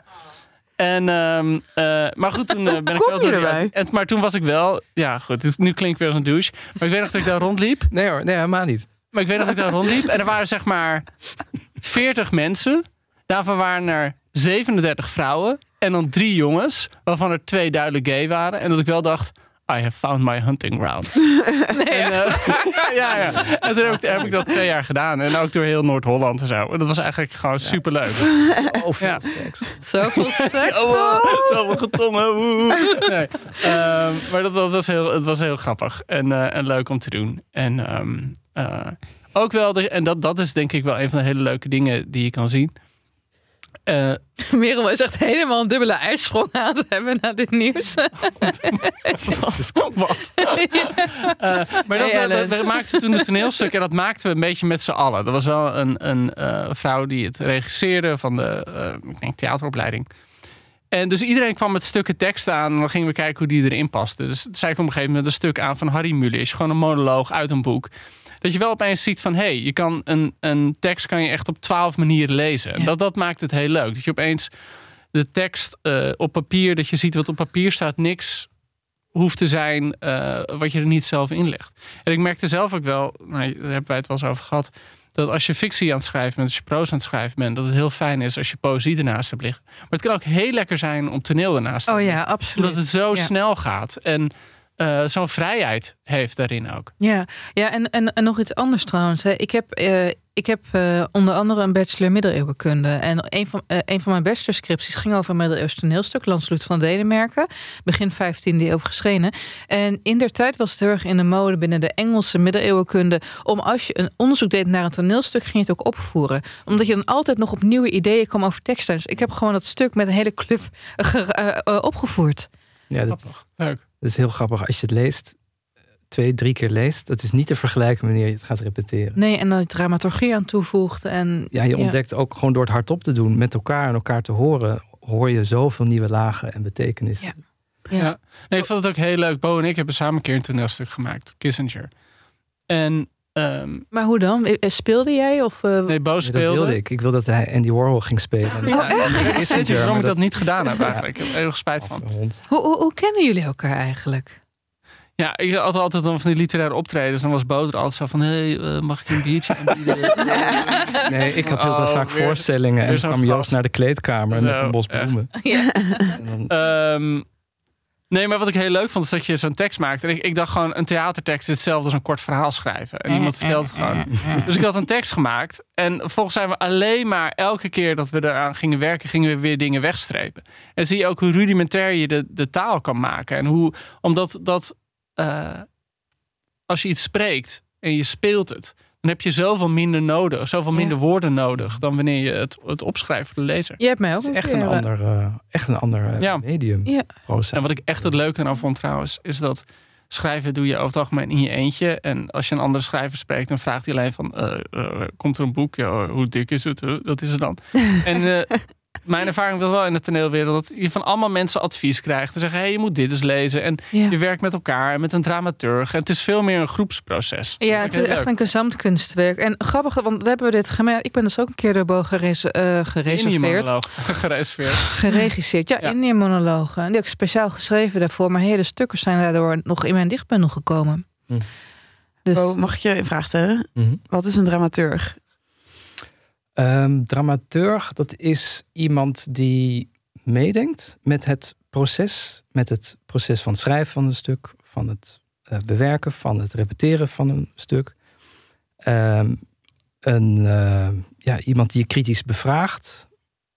En, ehm, eh, maar goed, toen eh, ben ik Kom wel erbij? En, maar toen was ik wel, ja goed, dit- nu klinkt ik weer als een douche. Maar ik weet nog dat ik daar rondliep. Nee hoor, nee, helemaal niet. Maar ik weet nog dat ik daar rondliep. En er waren zeg maar 40 mensen. Daarvan waren er 37 vrouwen. En dan drie jongens. Waarvan er twee duidelijk gay waren. En dat ik wel dacht... I have found my hunting grounds. en, eh, ja, ja. En toen heb ik, heb ik dat twee jaar gedaan. En ook door heel Noord-Holland en zo. En dat was eigenlijk gewoon superleuk. Oh, veel Ja. seks. Zoveel seks. Oh, zoveel getongen. Nee. Ehm, maar dat, dat was heel, het was heel grappig. En, eh, en leuk om te doen. En, ehm, eh, ook wel, de, en dat, dat is denk ik wel een van de hele leuke dingen die je kan zien. Eh, Merel is echt helemaal een dubbele ijssprong aan het hebben na dit nieuws. Wat? Eh, maar dat, Hey, we, Ellen. we maakten toen een toneelstuk en dat maakten we een beetje met z'n allen. Er was wel een, een eh, vrouw die het regisseerde van de ik denk, theateropleiding. En dus iedereen kwam met stukken tekst aan en dan gingen we kijken hoe die erin paste. Dus zei ik op een gegeven moment een stuk aan van Harry Mulisch. Gewoon een monoloog uit een boek. Dat je wel opeens ziet van, hé, hey, je kan een, een tekst kan je echt op twaalf manieren lezen. En Ja. dat, dat maakt het heel leuk. Dat je opeens de tekst eh, op papier, dat je ziet wat op papier staat, niks hoeft te zijn eh, wat je er niet zelf inlegt. En ik merkte zelf ook wel, nou, daar hebben wij het wel eens over gehad, dat als je fictie aan het schrijven bent, als je proza aan het schrijven bent, dat het heel fijn is als je poëzie ernaast hebt liggen. Maar het kan ook heel lekker zijn om toneel ernaast te Oh ja, absoluut. Omdat het zo Ja. snel gaat en eh, zo'n vrijheid heeft daarin ook. Ja, ja en, en, en nog iets anders trouwens. Hè. Ik heb, eh, ik heb eh, onder andere een bachelor middeleeuwenkunde. En een van, een van mijn bachelorscripties ging over een middeleeuws toneelstuk. Landsloot van Denemarken. Begin 15e eeuw verschenen. En in der tijd was het heel erg in de mode binnen de Engelse middeleeuwenkunde. Om als je een onderzoek deed naar een toneelstuk, ging je het ook opvoeren. Omdat je dan altijd nog op nieuwe ideeën kwam over teksten. Dus ik heb gewoon dat stuk met een hele club ge- eh, eh, opgevoerd. Ja, dat, Grappig. Leuk. Dat is heel grappig. Als je het leest, twee, drie keer leest, dat is niet te vergelijken wanneer je het gaat repeteren. Nee, en dan dramaturgie aan toevoegt. En, Ja, je ontdekt ook gewoon door het hardop te doen, met elkaar en elkaar te horen, hoor je zoveel nieuwe lagen en betekenissen. Ja. Ja. Ja. Nee, ik vond het ook heel leuk. Bo en ik hebben samen een keer een toneelstuk gemaakt, Kissinger. En ehm, Maar hoe dan? Eh, Speelde jij? Of, eh, nee, Bo Nee, speelde. dat wilde ik. Ik wilde dat hij Andy Warhol ging spelen. En- Ja, en en Kissinger, waarom ik dat niet gedaan heb eigenlijk. Ik heb er heel spijt van. Hoe, hoe, hoe kennen jullie elkaar eigenlijk? Ja, ik had altijd dan van die literaire optredens. Dan was Bo er altijd zo van, hé, hey, eh, mag ik je een biertje? Nee, ik had heel Oh, vaak weer- voorstellingen en weer zo'n kwam Joost naar de kleedkamer met een bos bloemen. Ja. En dan- Ehm, nee, maar wat ik heel leuk vond, is dat je zo'n tekst maakt. En ik, ik dacht gewoon, een theatertekst is hetzelfde als een kort verhaal schrijven. En iemand vertelt het gewoon. Dus ik had een tekst gemaakt. En vervolgens zijn we alleen maar elke keer dat we eraan gingen werken, gingen we weer dingen wegstrepen. En zie je ook hoe rudimentair je de, de taal kan maken. En hoe, omdat dat, eh, als je iets spreekt en je speelt het, dan heb je zoveel minder nodig, zoveel minder woorden nodig dan wanneer je het, het opschrijft voor de lezer. Je hebt mij ook Het is echt een eh, ander, eh, echt een ander eh, Ja. medium. Ja. En wat ik echt het leuke eraan vond trouwens, is dat schrijven doe je over het algemeen in je eentje. En als je een andere schrijver spreekt, dan vraagt hij alleen van, eh, eh, komt er een boek? Ja, hoe dik is het? Dat is het dan. en eh, mijn ervaring was wel in de toneelwereld dat je van allemaal mensen advies krijgt. Te zeggen, hé, hey, je moet dit eens lezen. En Ja. je werkt met elkaar en met een dramaturg. En het is veel meer een groepsproces. Ja, het is echt leuk. een gezamtkunstwerk. En grappig, want we hebben dit gemerkt. Ik ben dus ook een keer door Bo gerese- eh, je gereserveerd. monoloog gereserveerd. Geregisseerd, ja, Ja. in die monologen. En die heb ik speciaal geschreven daarvoor. Maar hele stukken zijn daardoor nog in mijn dichtbundel gekomen. Hm. Dus, Bo, mag ik je een vraag stellen? Mhm. Wat is een dramaturg? Ehm, dramaturg, dat is iemand die meedenkt met het proces. Met het proces van het schrijven van een stuk, van het eh, bewerken, van het repeteren van een stuk. Ehm, een, eh, ja, iemand die je kritisch bevraagt,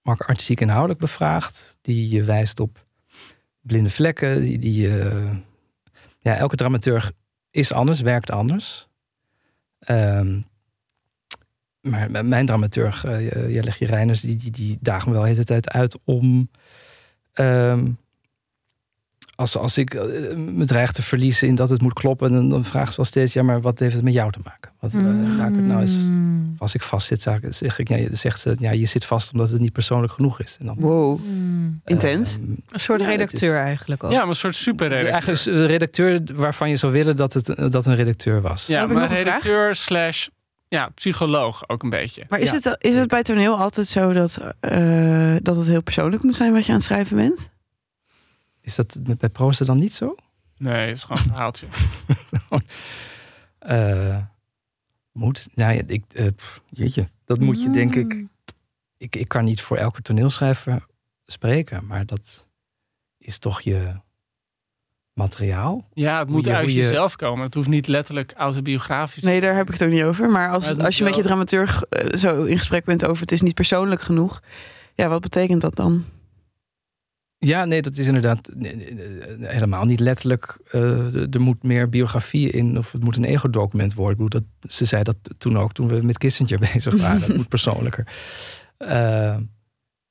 maar ook artistiek inhoudelijk bevraagt. Die je wijst op blinde vlekken. Die, die, eh, ja, elke dramaturg is anders, werkt anders. Ehm, maar mijn dramaturg, uh, Jelle Reiners, die, die, die dagen me wel de hele tijd uit om. ehm, als, als ik eh, me dreig te verliezen in dat het moet kloppen, dan, dan vraagt ze wel steeds: ja, maar wat heeft het met jou te maken? Wat, eh, maak ik het nou eens. Mm. Als ik vast zit, zeg ik- zeg ik, ja, je- zegt ze, ja, je zit vast omdat het niet persoonlijk genoeg is. En dan, Wow, Mm. intens. ehm, Een soort Ja, redacteur is- eigenlijk ook. Ja, maar een soort superredacteur. eigenlijk is een redacteur waarvan je zou willen dat het dat een redacteur was. Ja, maar redacteur slash ja, psycholoog ook een beetje. Maar is, Ja. het, is het bij toneel altijd zo dat, eh, dat het heel persoonlijk moet zijn wat je aan het schrijven bent? Is dat met- bij proza dan niet zo? Nee, het is gewoon een verhaaltje. Eh, moet? Nou ja, ik, eh, pff, jeetje, dat moet je denk ik, ik. Ik kan niet voor elke toneelschrijver spreken, maar dat is toch je materiaal. Ja, het moet je- uit je- jezelf komen. Het hoeft niet letterlijk autobiografisch. Nee, daar heb ik het ook niet over. Maar als, Maar het als je met je dramaturg eh, zo in gesprek bent over het is niet persoonlijk genoeg. Ja, wat betekent dat dan? Ja, nee, dat is inderdaad helemaal niet letterlijk. eh, er moet meer biografie in, of het moet een ego-document worden. Ik bedoel, dat, ze zei dat toen ook, toen we met Kissinger bezig waren. Dat moet persoonlijker. Eh,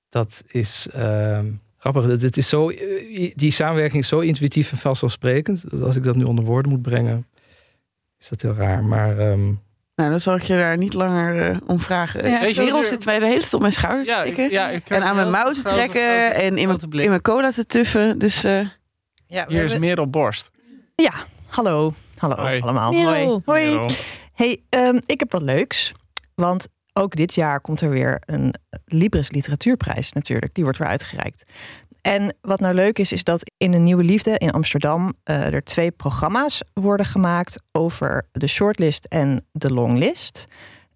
dat is ehm, grappig. Het- is zo, eh, die samenwerking is zo intuïtief en vanzelfsprekend. Dat als ik dat nu onder woorden moet brengen, is dat heel raar. Maar ehm, Nou, dan zal ik je daar niet langer eh, om vragen. Ja, Weet je, Merel zit mij de hele tijd op mijn schouders te Ja, ik, tikken. ja, ik en aan mijn mouw te trekken en in mijn, in mijn cola te tuffen. Dus eh, Ja, Hier is Merel Borst. Ja, hallo. Hallo Hoi. allemaal. Merel. Hoi. Merel. Hey, ehm, ik heb wat leuks. Want ook dit jaar komt er weer een Libris Literatuurprijs natuurlijk. Die wordt weer uitgereikt. En wat nou leuk is, is dat in de Nieuwe Liefde in Amsterdam eh, er twee programma's worden gemaakt over de shortlist en de longlist.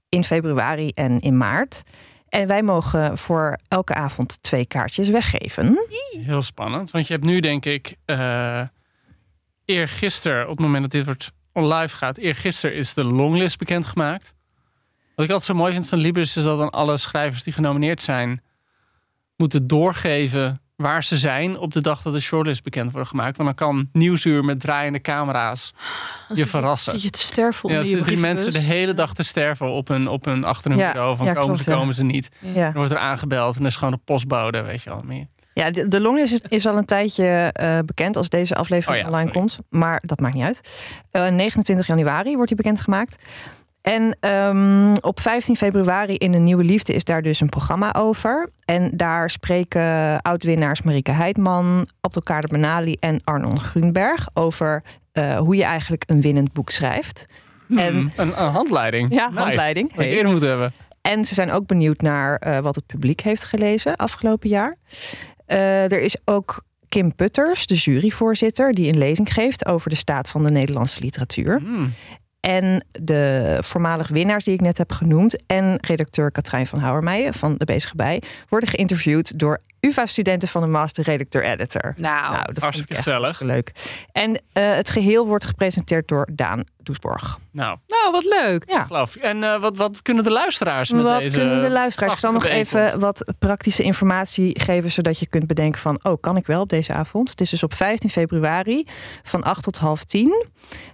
In februari en in maart. En wij mogen voor elke avond twee kaartjes weggeven. Heel spannend. Want je hebt nu denk ik... eh eergisteren, op het moment dat dit wordt live gaat... eergisteren is de longlist bekendgemaakt. Wat ik altijd zo mooi vind van Libris... is dat dan alle schrijvers die genomineerd zijn... moeten doorgeven waar ze zijn... op de dag dat de shortlist bekend wordt gemaakt. Want dan kan Nieuwsuur met draaiende camera's je verrassen. Zit je te sterven Ja, die mensen de hele dag te sterven op hun, op hun, achter hun Ja, bureau. Van ja, komen klopt, ze, komen ze niet. Dan wordt er aangebeld en dan is gewoon de postbode, weet je wel meer. Ja, de, de longlist is, is al een tijdje eh, bekend als deze aflevering Oh online sorry. komt. Maar dat maakt niet uit. Eh, 29 januari wordt die bekendgemaakt. En ehm, op 15 februari in de Nieuwe Liefde is daar dus een programma over. En daar spreken oud-winnaars Marike Heidman, Abdelkader Benali en Arnon Grunberg over eh, hoe je eigenlijk een winnend boek schrijft. Hmm, En- een, een handleiding. Ja, Nice. handleiding. Hey. eerder moeten hebben. En ze zijn ook benieuwd naar eh, wat het publiek heeft gelezen afgelopen jaar. Eh, er is ook Kim Putters, de juryvoorzitter, die een lezing geeft over de staat van de Nederlandse literatuur. Hmm. En de voormalig winnaars die ik net heb genoemd en redacteur Katrijn van Houwermeijen van De Bezige Bij worden geïnterviewd door UvA-studenten van de Master Redacteur-Editor. Nou, Nou, dat echt gezellig. leuk. En eh, het geheel wordt gepresenteerd door Daan Doesborg. Nou, nou, wat leuk. Ja. geloof. En eh, wat, wat kunnen de luisteraars met Wat deze... kunnen de luisteraars? Ik zal nog even wat praktische informatie geven, zodat je kunt bedenken van, oh, kan ik wel op deze avond? Het is dus op 15 februari van 8 tot half 10.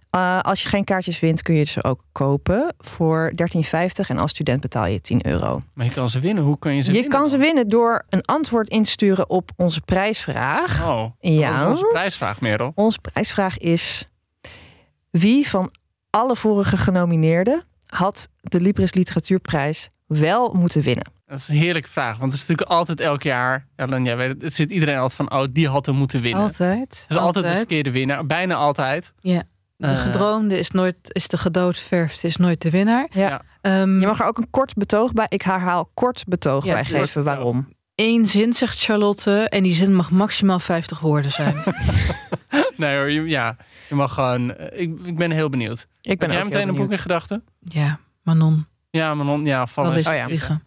Eh, als je geen kaartjes wint, kun je ze ook kopen voor 13,50 en als student betaal je 10 euro. Maar je kan ze winnen. Hoe kun je ze je winnen? kan ze winnen door een antwoord in te sturen op onze prijsvraag. Oh, Ja. is onze prijsvraag, Merel. Onze prijsvraag is: wie van alle vorige genomineerden had de Libris Literatuurprijs wel moeten winnen? Dat is een heerlijke vraag. Want het is natuurlijk altijd elk jaar... Ellen, jij weet het, het zit iedereen altijd van... Oh, die had hem moeten winnen. Altijd. Het is altijd de verkeerde winnaar. Bijna altijd. Ja. De Eh, gedroomde is nooit, is de gedoodverfde is nooit de winnaar. Ja. Ehm, Je mag er ook een kort betoog bij. Ik herhaal kort betoog Ja, bij geven waarom. Eén zin zegt Charlotte en die zin mag maximaal 50 woorden zijn. Nee hoor, je, ja. Je mag gewoon... eh, Ik, ik ben heel benieuwd. Ik ben Heb jij meteen heel een boek in gedachten? ja, Manon. Ja, Manon. Ja, vallen. eens Oh ja. vliegen.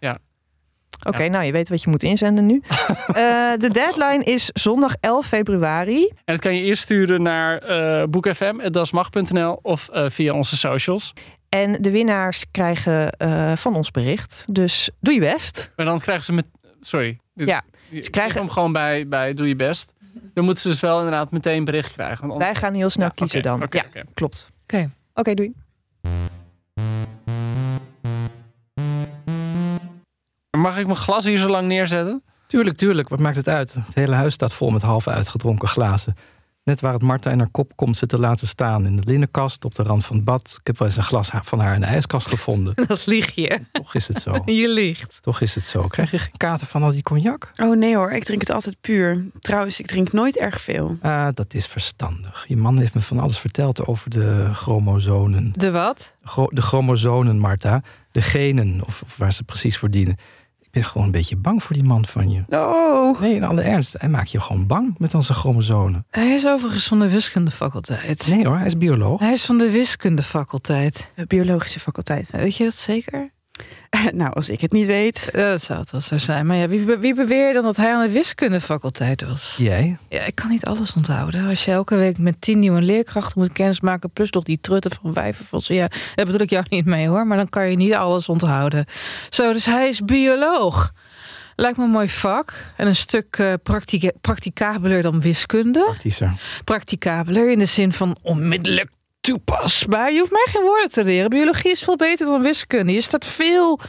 Oké, nou je weet wat je moet inzenden nu. Eh, de deadline is zondag 11 februari. En dat kan je eerst sturen naar eh boekfm.dasmag.nl of eh, via onze socials. En de winnaars krijgen eh, van ons bericht. Dus doe je best. Maar dan krijgen ze met... Sorry. Ja, ze krijgen- kom gewoon bij, bij Doe Je Best. Dan moeten ze dus wel inderdaad meteen bericht krijgen. Want anders- Wij gaan heel snel Ja, kiezen dan. oké, ja, klopt. Oké. Oké, doei. Mag ik mijn glas hier zo lang neerzetten? Tuurlijk, tuurlijk. Wat maakt het uit? Het hele huis staat vol met half uitgedronken glazen. Net waar het Marta in haar kop komt zitten laten staan. In de linnenkast, op de rand van het bad. Ik heb wel eens een glas van haar in de ijskast gevonden. Dat lieg je. Toch is het zo. Je liegt. Toch is het zo. Krijg je geen kater van al die cognac? Oh nee hoor, ik drink het altijd puur. Trouwens, ik drink nooit erg veel. Ah, dat is verstandig. Je man heeft me van alles verteld over de chromosomen. De wat? Gro- de chromosomen, Marta. De genen, of, of waar ze precies voor dienen. Ik ben gewoon een beetje bang voor die man van je. Oh. Nee, in alle ernst. Hij maakt je gewoon bang met onze chromosomen. Hij is overigens van de wiskundefaculteit. Nee hoor, hij is bioloog. Hij is van de wiskundefaculteit. Biologische faculteit. Weet je dat zeker? nou, als ik het niet weet. Ja, dat zou het wel zo zijn. Maar ja, wie, wie beweerde dan dat hij aan de wiskundefaculteit was? Jij? Ja, ik kan niet alles onthouden. Als je elke week met tien nieuwe leerkrachten moet kennismaken... plus nog die trutten van wijven van. Ja, daar bedoel ik jou niet mee hoor. Maar dan kan je niet alles onthouden. Zo, dus hij is bioloog. Lijkt me een mooi vak. En een stuk eh practica- practicabeler dan wiskunde. Praktischer. Practicabeler in de zin van onmiddellijk toepasbaar. Je hoeft mij geen woorden te leren. Biologie is veel beter dan wiskunde. Je staat veel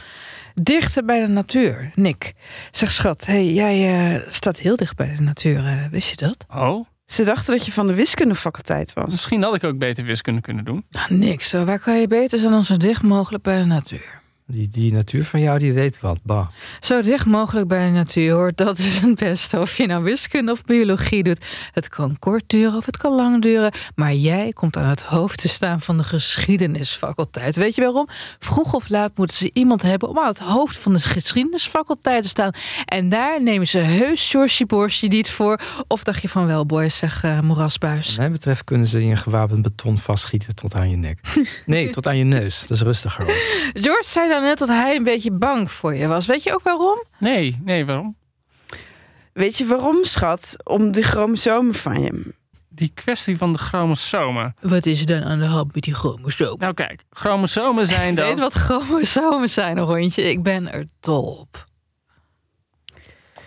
dichter bij de natuur. Nick, zeg schat, hey, jij eh, staat heel dicht bij de natuur. eh, wist je dat? Oh, Ze dachten dat je van de wiskundefaculteit was. misschien had ik ook beter wiskunde kunnen doen. Ah, niks, waar kan je beter zijn dan zo dicht mogelijk bij de natuur? Die, die natuur van jou, die weet wat. Bah. Zo dicht mogelijk bij de natuur hoor. Dat is het beste. Of je nou wiskunde of biologie doet. Het kan kort duren of het kan lang duren. Maar jij komt aan het hoofd te staan van de geschiedenisfaculteit. Weet je waarom? Vroeg of laat moeten ze iemand hebben om aan het hoofd van de geschiedenisfaculteit te staan. En daar nemen ze heus Georgie Borsje niet voor. Of dacht je van wel, boys, zeg eh, moerasbuis. Wat mij betreft kunnen ze je in gewapend beton vastschieten tot aan je nek. Nee, tot aan je neus. Dat is rustiger. hoor. George zei net dat hij een beetje bang voor je was. Weet je ook waarom? Nee, nee, waarom? Weet je waarom, schat? Om de chromosomen van je. Die kwestie van de chromosomen. Wat is er dan aan de hand met die chromosomen? Nou kijk, chromosomen zijn dan... weet wat chromosomen zijn, een rondje. Ik ben er dol op.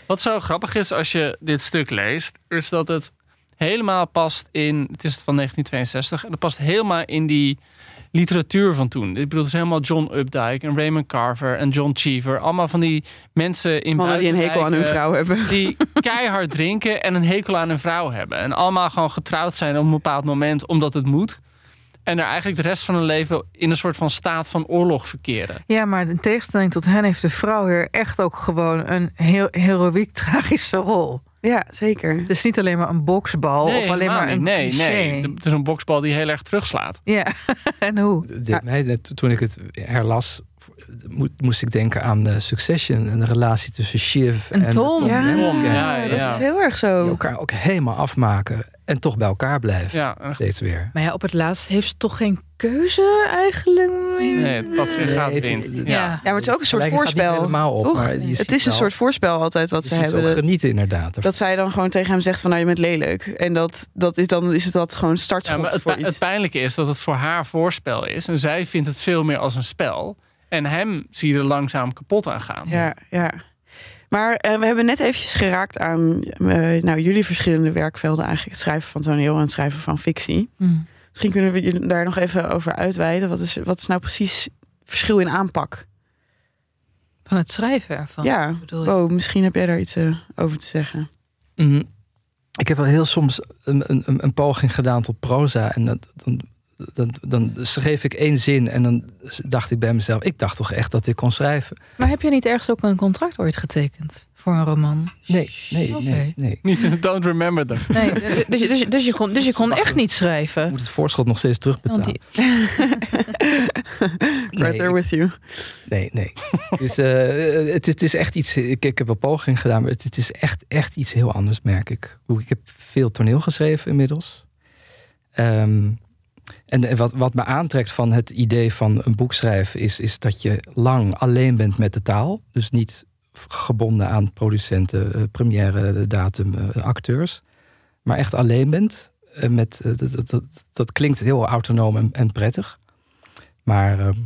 Wat zo grappig is als je dit stuk leest, is dat het helemaal past in. Het is van 1962 en het past helemaal in die literatuur van toen. Ik bedoel, het is helemaal John Updike en Raymond Carver en John Cheever. Allemaal van die mensen in Mannen die een hekel aan hun vrouw hebben. Die keihard drinken en een hekel aan hun vrouw hebben. En allemaal gewoon getrouwd zijn op een bepaald moment omdat het moet. En er eigenlijk de rest van hun leven in een soort van staat van oorlog verkeren. Ja, maar in tegenstelling tot hen heeft de vrouw hier echt ook gewoon een heel heroïek tragische rol. Ja, zeker. Het is niet alleen maar een boksbal of alleen maar een nee, cliché. nee. Het is een boksbal die heel erg terugslaat. Ja, en hoe? Dit, mij, net- toen ik het herlas, mo- moest ik denken aan de Succession. En de relatie tussen Shiv En en, Tom. Ja, dat ja. is heel erg Die zo. elkaar ook helemaal afmaken. En toch bij elkaar blijven. Ja, Steeds weer. Maar ja, op het laatst heeft ze toch geen keuze eigenlijk nee, het het- wint. het- Ja. Ja. Ja, maar het is ook een soort gaat voorspel. helemaal op, toch? het is een soort voorspel altijd wat Je ze ziet ze hebben. ook genieten inderdaad. Dat zij dan gewoon tegen hem zegt van nou je bent lelijk. En dat, dat is dan is het dat gewoon Ja, startschot maar het, voor iets. het pijnlijke is dat het voor haar voorspel is. En zij vindt het veel meer als een spel. En hem zie je er langzaam kapot aan gaan. Ja, ja. Maar eh, we hebben net eventjes geraakt aan eh, nou, jullie verschillende werkvelden. Eigenlijk het schrijven van toneel en het schrijven van fictie. Hm. Misschien kunnen we jullie daar nog even over uitweiden. Wat is, wat is nou precies het verschil in aanpak? Van het schrijven ervan. ja, oh, misschien heb jij daar iets eh, over te zeggen. Mhm. Ik heb wel heel soms een, een, een- een poging gedaan tot proza. En dat, dan, dan, dan schreef ik één zin en dan dacht ik bij mezelf... ik dacht toch echt dat ik kon schrijven. Maar heb je niet ergens ook een contract ooit getekend voor een roman? Nee, nee, nee, nee. Niet, don't remember them. Nee, dus, dus, dus je kon, dus je kon echt niet Ik schrijven. moet het voorschot nog steeds terugbetalen. die, Right there with you. Nee, nee. het, is, eh, het, het is echt iets. Ik, ik heb wel poging gedaan, maar het, het is echt, echt iets heel anders, merk ik. Hoe- Ik heb veel toneel geschreven inmiddels. Ehm, en wat, wat me aantrekt van het idee van een boek schrijven, is, is dat je lang alleen bent met de taal. Dus niet gebonden aan producenten, eh, première, datum, eh, acteurs. Maar echt alleen bent. eh, met, dat, dat, dat, klinkt heel autonoom en, prettig. Maar ehm,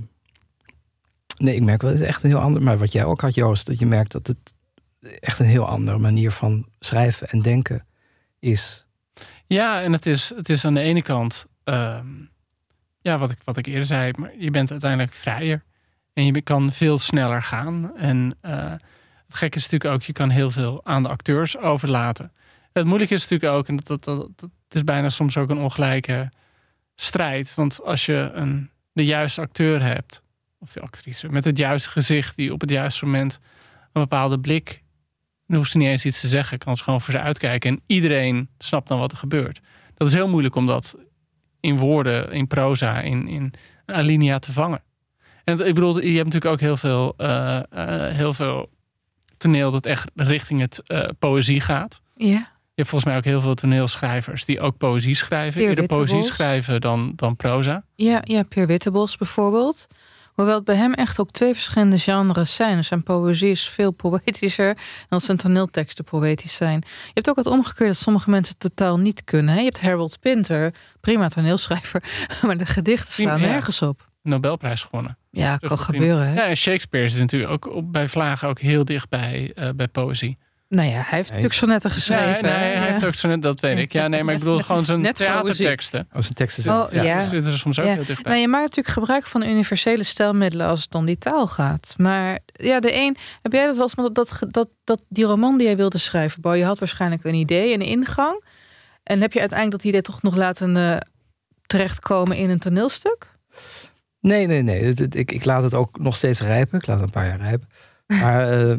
Nee, ik merk wel, het is echt een heel ander. Maar wat jij ook had, Joost, dat je merkt dat het echt een heel andere manier van schrijven en denken is. Ja, en het is, het is aan de ene kant, ehm, ja, wat ik, wat ik eerder zei, maar je bent uiteindelijk vrijer. En je kan veel sneller gaan. En gekke is natuurlijk ook, je kan heel veel aan de acteurs overlaten. Het moeilijke is natuurlijk ook, en dat, dat, dat, is bijna soms ook een ongelijke strijd. Want als je een, de juiste acteur hebt, of de actrice, met het juiste gezicht, die op het juiste moment een bepaalde blik dan hoeft ze niet eens iets te zeggen. Kan ze gewoon voor ze uitkijken. En iedereen snapt dan wat er gebeurt. Dat is heel moeilijk om dat in woorden, in proza, in, in alinea te vangen. En ik bedoel, je hebt natuurlijk ook heel veel, eh, eh, heel veel toneel dat echt richting het eh, poëzie gaat. ja. Je hebt volgens mij ook heel veel toneelschrijvers die ook poëzie schrijven. Peer Eerder poëzie schrijven dan, dan proza. Ja, ja, Peer Wittebos bijvoorbeeld. Hoewel het bij hem echt ook twee verschillende genres zijn. Dus zijn poëzie is veel poëtischer dat zijn toneelteksten poëtisch zijn. Je hebt ook het omgekeerd dat sommige mensen totaal niet kunnen. Hè? Je hebt Harold Pinter, prima toneelschrijver, maar de gedichten staan nergens op. Nobelprijs gewonnen. Ja, Dus kan gebeuren. Hè? Ja, en Shakespeare is natuurlijk ook op, bij Vlagen ook heel dicht bij, eh, bij poëzie. Nou ja, hij heeft natuurlijk sonnetten geschreven. Nee, hij Ja. heeft ook zo net, dat weet ik. Ja, nee, maar ik bedoel gewoon zijn Net theaterteksten. Als een tekst is. Oh, ja. Ja, zitten er soms ook Ja. heel dichtbij. Nou, je maakt natuurlijk gebruik van universele stelmiddelen als het om die taal gaat. Maar ja, de een. Heb jij dat wel eens met dat, dat, dat, dat die roman die jij wilde schrijven, Bo, je had waarschijnlijk een idee, een ingang. En heb je uiteindelijk dat idee toch nog laten eh, terechtkomen in een toneelstuk? Nee, nee, nee. Het- het- ik, ik laat het ook nog steeds rijpen. Ik laat het een paar jaar rijpen. Maar eh,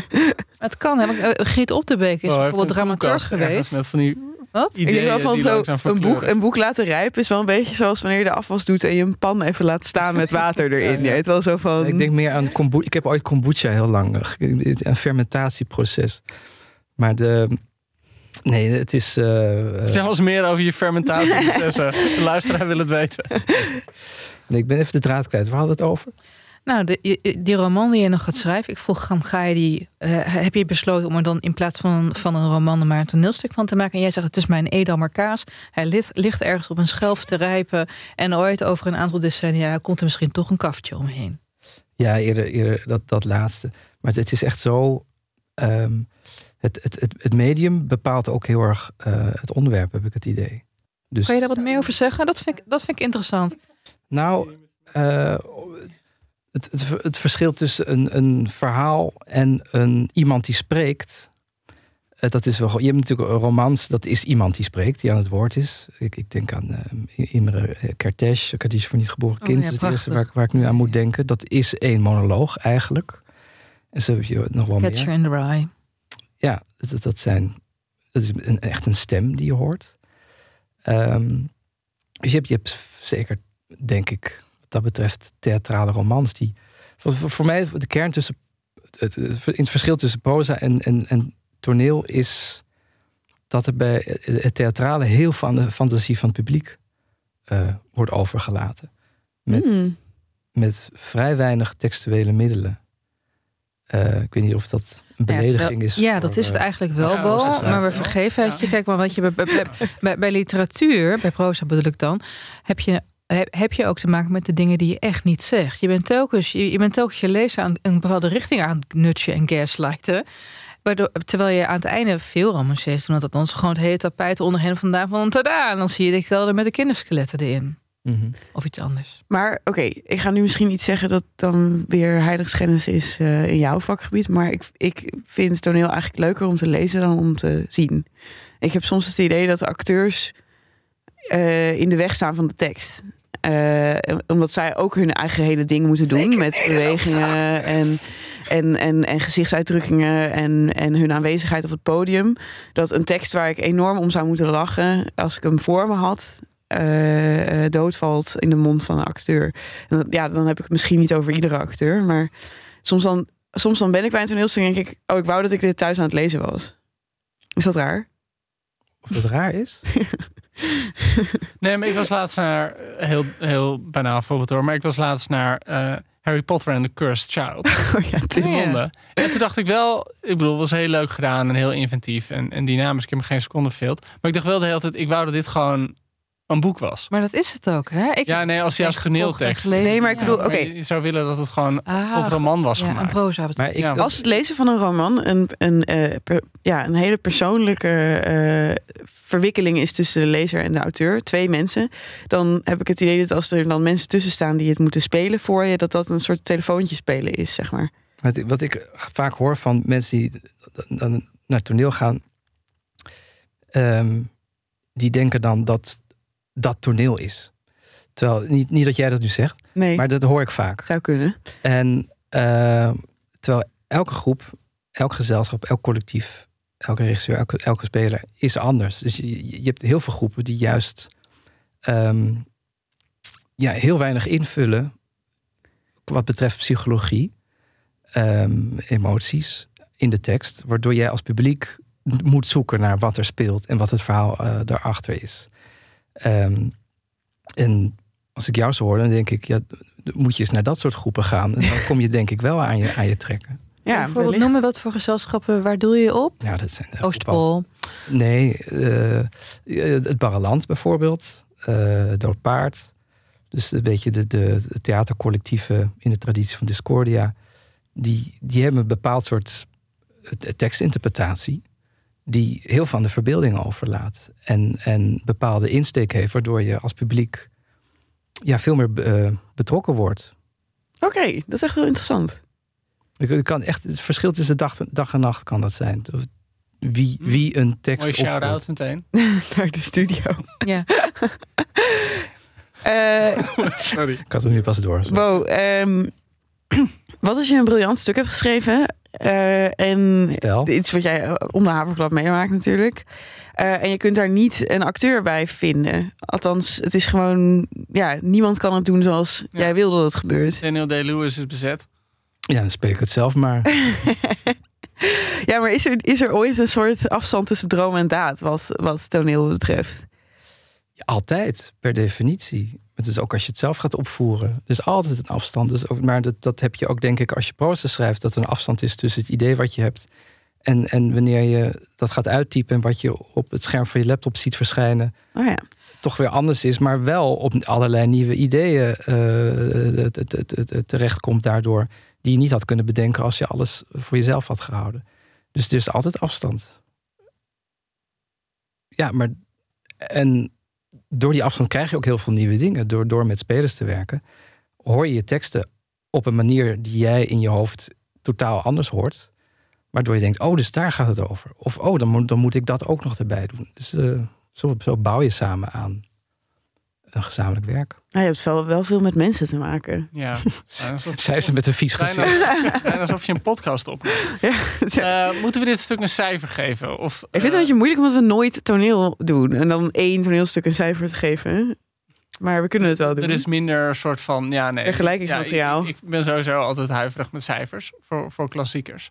Het kan, hè? want, eh, Op de Beek is Oh, bijvoorbeeld dramaturg geweest. Met van die Wat? Ik denk wel van zo een boek, een boek laten rijpen is wel een beetje zoals wanneer je de afwas doet en je een pan even laat staan met water erin. Ja, ja. Je weet wel zo van. ik denk meer aan kombucha. Ik heb ooit kombucha heel lang. Een fermentatieproces. Maar de. Nee, het is. eh, eh, Vertel ons meer over je fermentatieprocessen. De luisteraar wil het weten. Nee, ik ben even de draad kwijt. Waar hadden we het over? Nou, de, die roman die je nog gaat schrijven, ik vroeg hem, ga je die, eh, heb je besloten om er dan in plaats van, van een roman maar een toneelstuk van te maken? En jij zegt, het is mijn Edammer kaas. Hij ligt, ligt ergens op een schelf te rijpen en ooit over een aantal decennia komt er misschien toch een kaftje omheen. Ja, eerder, eerder dat, dat laatste. Maar het, is echt zo. ehm, het, het, het, het medium bepaalt ook heel erg eh, het onderwerp, heb ik het idee. Dus, Kan je daar wat meer over zeggen? Dat vind ik, dat vind ik interessant. Nou, eh, het, het, het verschil tussen een, een verhaal en een, iemand die spreekt. eh, dat is wel, je hebt natuurlijk een romans, dat is iemand die spreekt, die aan het woord is. Ik, ik denk aan eh, Imre Kertész, Kadish voor niet geboren Oh, kind. ja, dat is het eerste waar, ik- waar ik nu aan moet denken. Dat is één monoloog eigenlijk. En zo heb je nog wel meer. Catcher in the Rye. Ja, dat, dat, zijn, dat is een, echt een stem die je hoort. Ehm, dus je hebt, je hebt zeker, denk ik, wat dat betreft, theatrale romans. Die, voor, mij, de kern tussen. Het, het- verschil tussen proza en, en, en toneel is dat er bij het theatrale heel van de fantasie van het publiek eh, wordt overgelaten. Met, Hmm. met vrij weinig textuele middelen. Eh, ik weet niet of dat een Ja, het is wel- belediging is. Ja, voor, dat is het eh, eigenlijk wel, ja, Bo. Maar we vergeven het je. Kijk, maar wat je bij, bij, bij, bij literatuur, bij proza bedoel ik dan, heb je, heb, heb je ook te maken met de dingen die je echt niet zegt. Je bent telkens je, je, bent telkens je lezer aan een bepaalde richting aan het nutchen en gaslighten. Waardoor, terwijl je aan het einde veel romanciers doen dat dan gewoon het hele tapijt onder hen vandaan van tada. En dan zie je de kelder met de kinderskeletten erin. mhm. Of iets anders. Maar oké, ik ga nu misschien iets zeggen dat dan weer heiligschennis is eh, in jouw vakgebied. Maar ik, ik vind toneel eigenlijk leuker om te lezen dan om te zien. Ik heb soms het idee dat de acteurs eh, in de weg staan van de tekst. Eh, omdat zij ook hun eigen hele ding moeten doen met bewegingen en, en, en, en gezichtsuitdrukkingen en, en hun aanwezigheid op het podium. Dat een tekst waar ik enorm om zou moeten lachen als ik hem voor me had, eh, eh, doodvalt in de mond van een acteur. En dat- ja, dan heb ik het misschien niet over iedere acteur, maar soms dan, soms dan ben ik bij een toneelstuk en denk ik, oh, ik wou dat ik dit thuis aan het lezen was. Is dat raar? Of dat raar is? Nee, maar ik was laatst naar, heel, heel banaal voorbeeld hoor, maar ik was laatst naar eh, Harry Potter and the Cursed Child Oh ja, in. Londen. En toen dacht ik wel, ik bedoel, het was heel leuk gedaan en heel inventief en, en dynamisch. Ik heb me geen seconde verveeld. Maar ik dacht wel de hele tijd, ik wou dat dit gewoon een boek was. Maar dat is het ook, hè? Ik Ja, nee, als gekocht en toneeltekst. Nee, maar ik Ja. bedoel, oké. Je zou willen dat het gewoon Ah, tot roman was ja, een gemaakt. proza. Maar ik, Ja. Als het lezen van een roman een, een, eh, per- ja, een hele persoonlijke eh, verwikkeling is tussen de lezer en de auteur, twee mensen, dan heb ik het idee dat als er dan mensen tussen staan die het moeten spelen voor je, dat dat een soort telefoontje spelen is, zeg maar. Wat, wat ik vaak hoor van mensen die dan naar het toneel gaan, ehm, die denken dan dat dat toneel is. Terwijl, niet, niet dat jij dat nu zegt, Nee, maar dat hoor ik vaak. zou kunnen. En ehm, terwijl elke groep, elk gezelschap, elk collectief, elke regisseur, elke, elke speler is anders. Dus je, je hebt heel veel groepen die juist ehm, ja, heel weinig invullen wat betreft psychologie, ehm, emoties in de tekst, waardoor jij als publiek moet zoeken naar wat er speelt en wat het verhaal eh, daarachter is. Ehm, en als ik jou zo hoor, dan denk ik, ja, moet je eens naar dat soort groepen gaan. En dan kom je denk ik wel aan je, aan je trekken. Ja, bijvoorbeeld wellicht. noemen wat voor gezelschappen, waar doe je op? Ja, dat zijn de Oostpol. Nee, eh, het Barreland bijvoorbeeld. eh Dood Paard. Dus een beetje de, de, de theatercollectieven in de traditie van Discordia. Die, die hebben een bepaald soort eh, tekstinterpretatie. Die heel van de verbeelding overlaat. En, en bepaalde insteek heeft, waardoor je als publiek ja, veel meer eh, betrokken wordt. Oké, dat is echt heel interessant. Ik, ik kan echt, het verschil tussen dag, dag en nacht kan dat zijn. Wie, wie een tekst Mooi shout-out meteen. Naar de studio. Ja. Eh, Sorry. Ik had hem nu pas door. Bo, ehm, wat als je een briljant stuk hebt geschreven eh, en Stel. iets wat jij eh, om de haverklap meemaakt natuurlijk. eh, en je kunt daar niet een acteur bij vinden. Althans, het is gewoon, ja, niemand kan het doen zoals Ja. jij wilde dat het gebeurt. Daniel Day-Lewis is bezet. Ja, dan spreek ik het zelf maar. Ja, maar is er, is er ooit een soort afstand tussen droom en daad wat, wat toneel betreft? Altijd, per definitie. Het is ook als je het zelf gaat opvoeren. Er is altijd een afstand. Dus ook, maar dat, dat heb je ook, denk ik, als je proza schrijft, dat er een afstand is tussen het idee wat je hebt. En, en wanneer je dat gaat uittypen en wat je op het scherm van je laptop ziet verschijnen, Oh ja. toch weer anders is, maar wel op allerlei nieuwe ideeën eh, het, het terechtkomt daardoor. Die je niet had kunnen bedenken als je alles voor jezelf had gehouden. Dus er is altijd afstand. Ja, maar en door die afstand krijg je ook heel veel nieuwe dingen. Door, door met spelers te werken, hoor je je teksten op een manier die jij in je hoofd totaal anders hoort. Waardoor je denkt, oh, dus daar gaat het over. Of, oh, dan moet, dan moet ik dat ook nog erbij doen. Dus eh, zo, zo bouw je samen aan een gezamenlijk werk. Nou, je hebt wel, wel veel met mensen te maken. Ja. Zij ze met een vies gezicht. Bijna, bijna alsof je een podcast opneemt. Ja. Eh, moeten we dit stuk een cijfer geven? Of, Ik vind het eh, een beetje moeilijk omdat we nooit toneel doen. En dan één toneelstuk een cijfer te geven. Maar we kunnen het wel doen. Er is minder soort van, ja nee. Vergelijkingsmateriaal. Ja, ik, ik ben sowieso altijd huiverig met cijfers voor, voor klassiekers.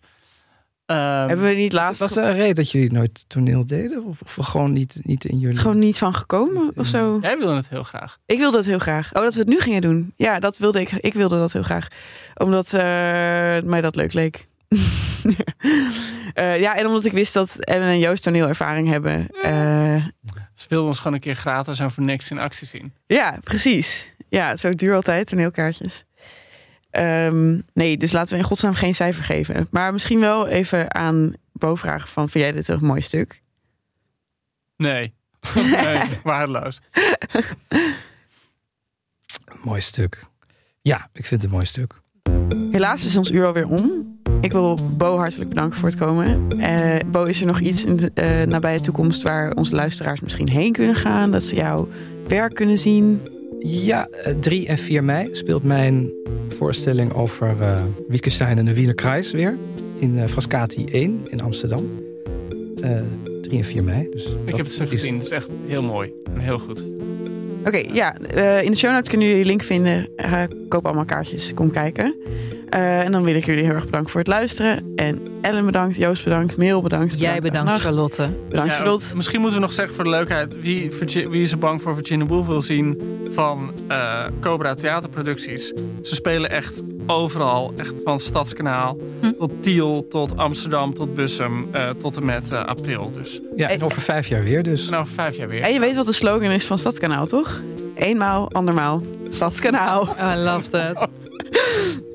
Ehm, Hebben we niet laatst Was er een reden dat jullie nooit toneel deden? Of, of gewoon niet, niet in jullie... het gewoon niet van gekomen of zo? Jij wilde het heel graag. Ik wilde het heel graag. Oh, dat we het nu gingen doen. Ja, dat wilde ik. Ik wilde dat heel graag. Omdat eh, mij dat leuk leek. Eh, ja, en omdat ik wist dat Ellen en Joost toneelervaring hebben. Eh, Ze wilden ons gewoon een keer gratis en voor niks in actie zien. ja, precies. Ja, zo duur altijd, toneelkaartjes. Ehm, nee, dus laten we in godsnaam geen cijfer geven. Maar misschien wel even aan Bo vragen van... vind jij dit een mooi stuk? Nee. nee, waardeloos. Mooi stuk. Ja, ik vind het een mooi stuk. Helaas is ons uur alweer om. Ik wil Bo hartelijk bedanken voor het komen. Eh, Bo, is er nog iets in de eh, nabije toekomst waar onze luisteraars misschien heen kunnen gaan? Dat ze jouw werk kunnen zien? Ja, eh, 3 en 4 mei speelt mijn voorstelling over eh Wittgenstein en de Wienerkruis weer. In eh Frascati 1 in Amsterdam. Eh 3 en 4 mei. Dus Ik heb het stuk gezien. Het is echt heel mooi. En heel goed. Oké, ja. eh, in de show notes kunnen jullie een link vinden. Eh, koop allemaal kaartjes. Kom kijken. Eh, en dan wil ik jullie heel erg bedanken voor het luisteren. En Ellen bedankt, Joost bedankt, Merel bedankt. Jij bedankt. Charlotte. Bedankt, Ja, Charlotte. Misschien moeten we nog zeggen voor de leukheid. Wie, wie is er bang voor Virginia Woolf wil zien van eh, Cobra theaterproducties? Ze spelen echt overal. Echt van Stadskanaal Hm. tot Tiel, tot Amsterdam, tot Bussum, eh, tot en met april. Dus ja, en over vijf jaar weer dus. en over vijf jaar weer. En je weet wat de slogan is van Stadskanaal, toch? Eenmaal, andermaal. Stadskanaal. Oh, I love that.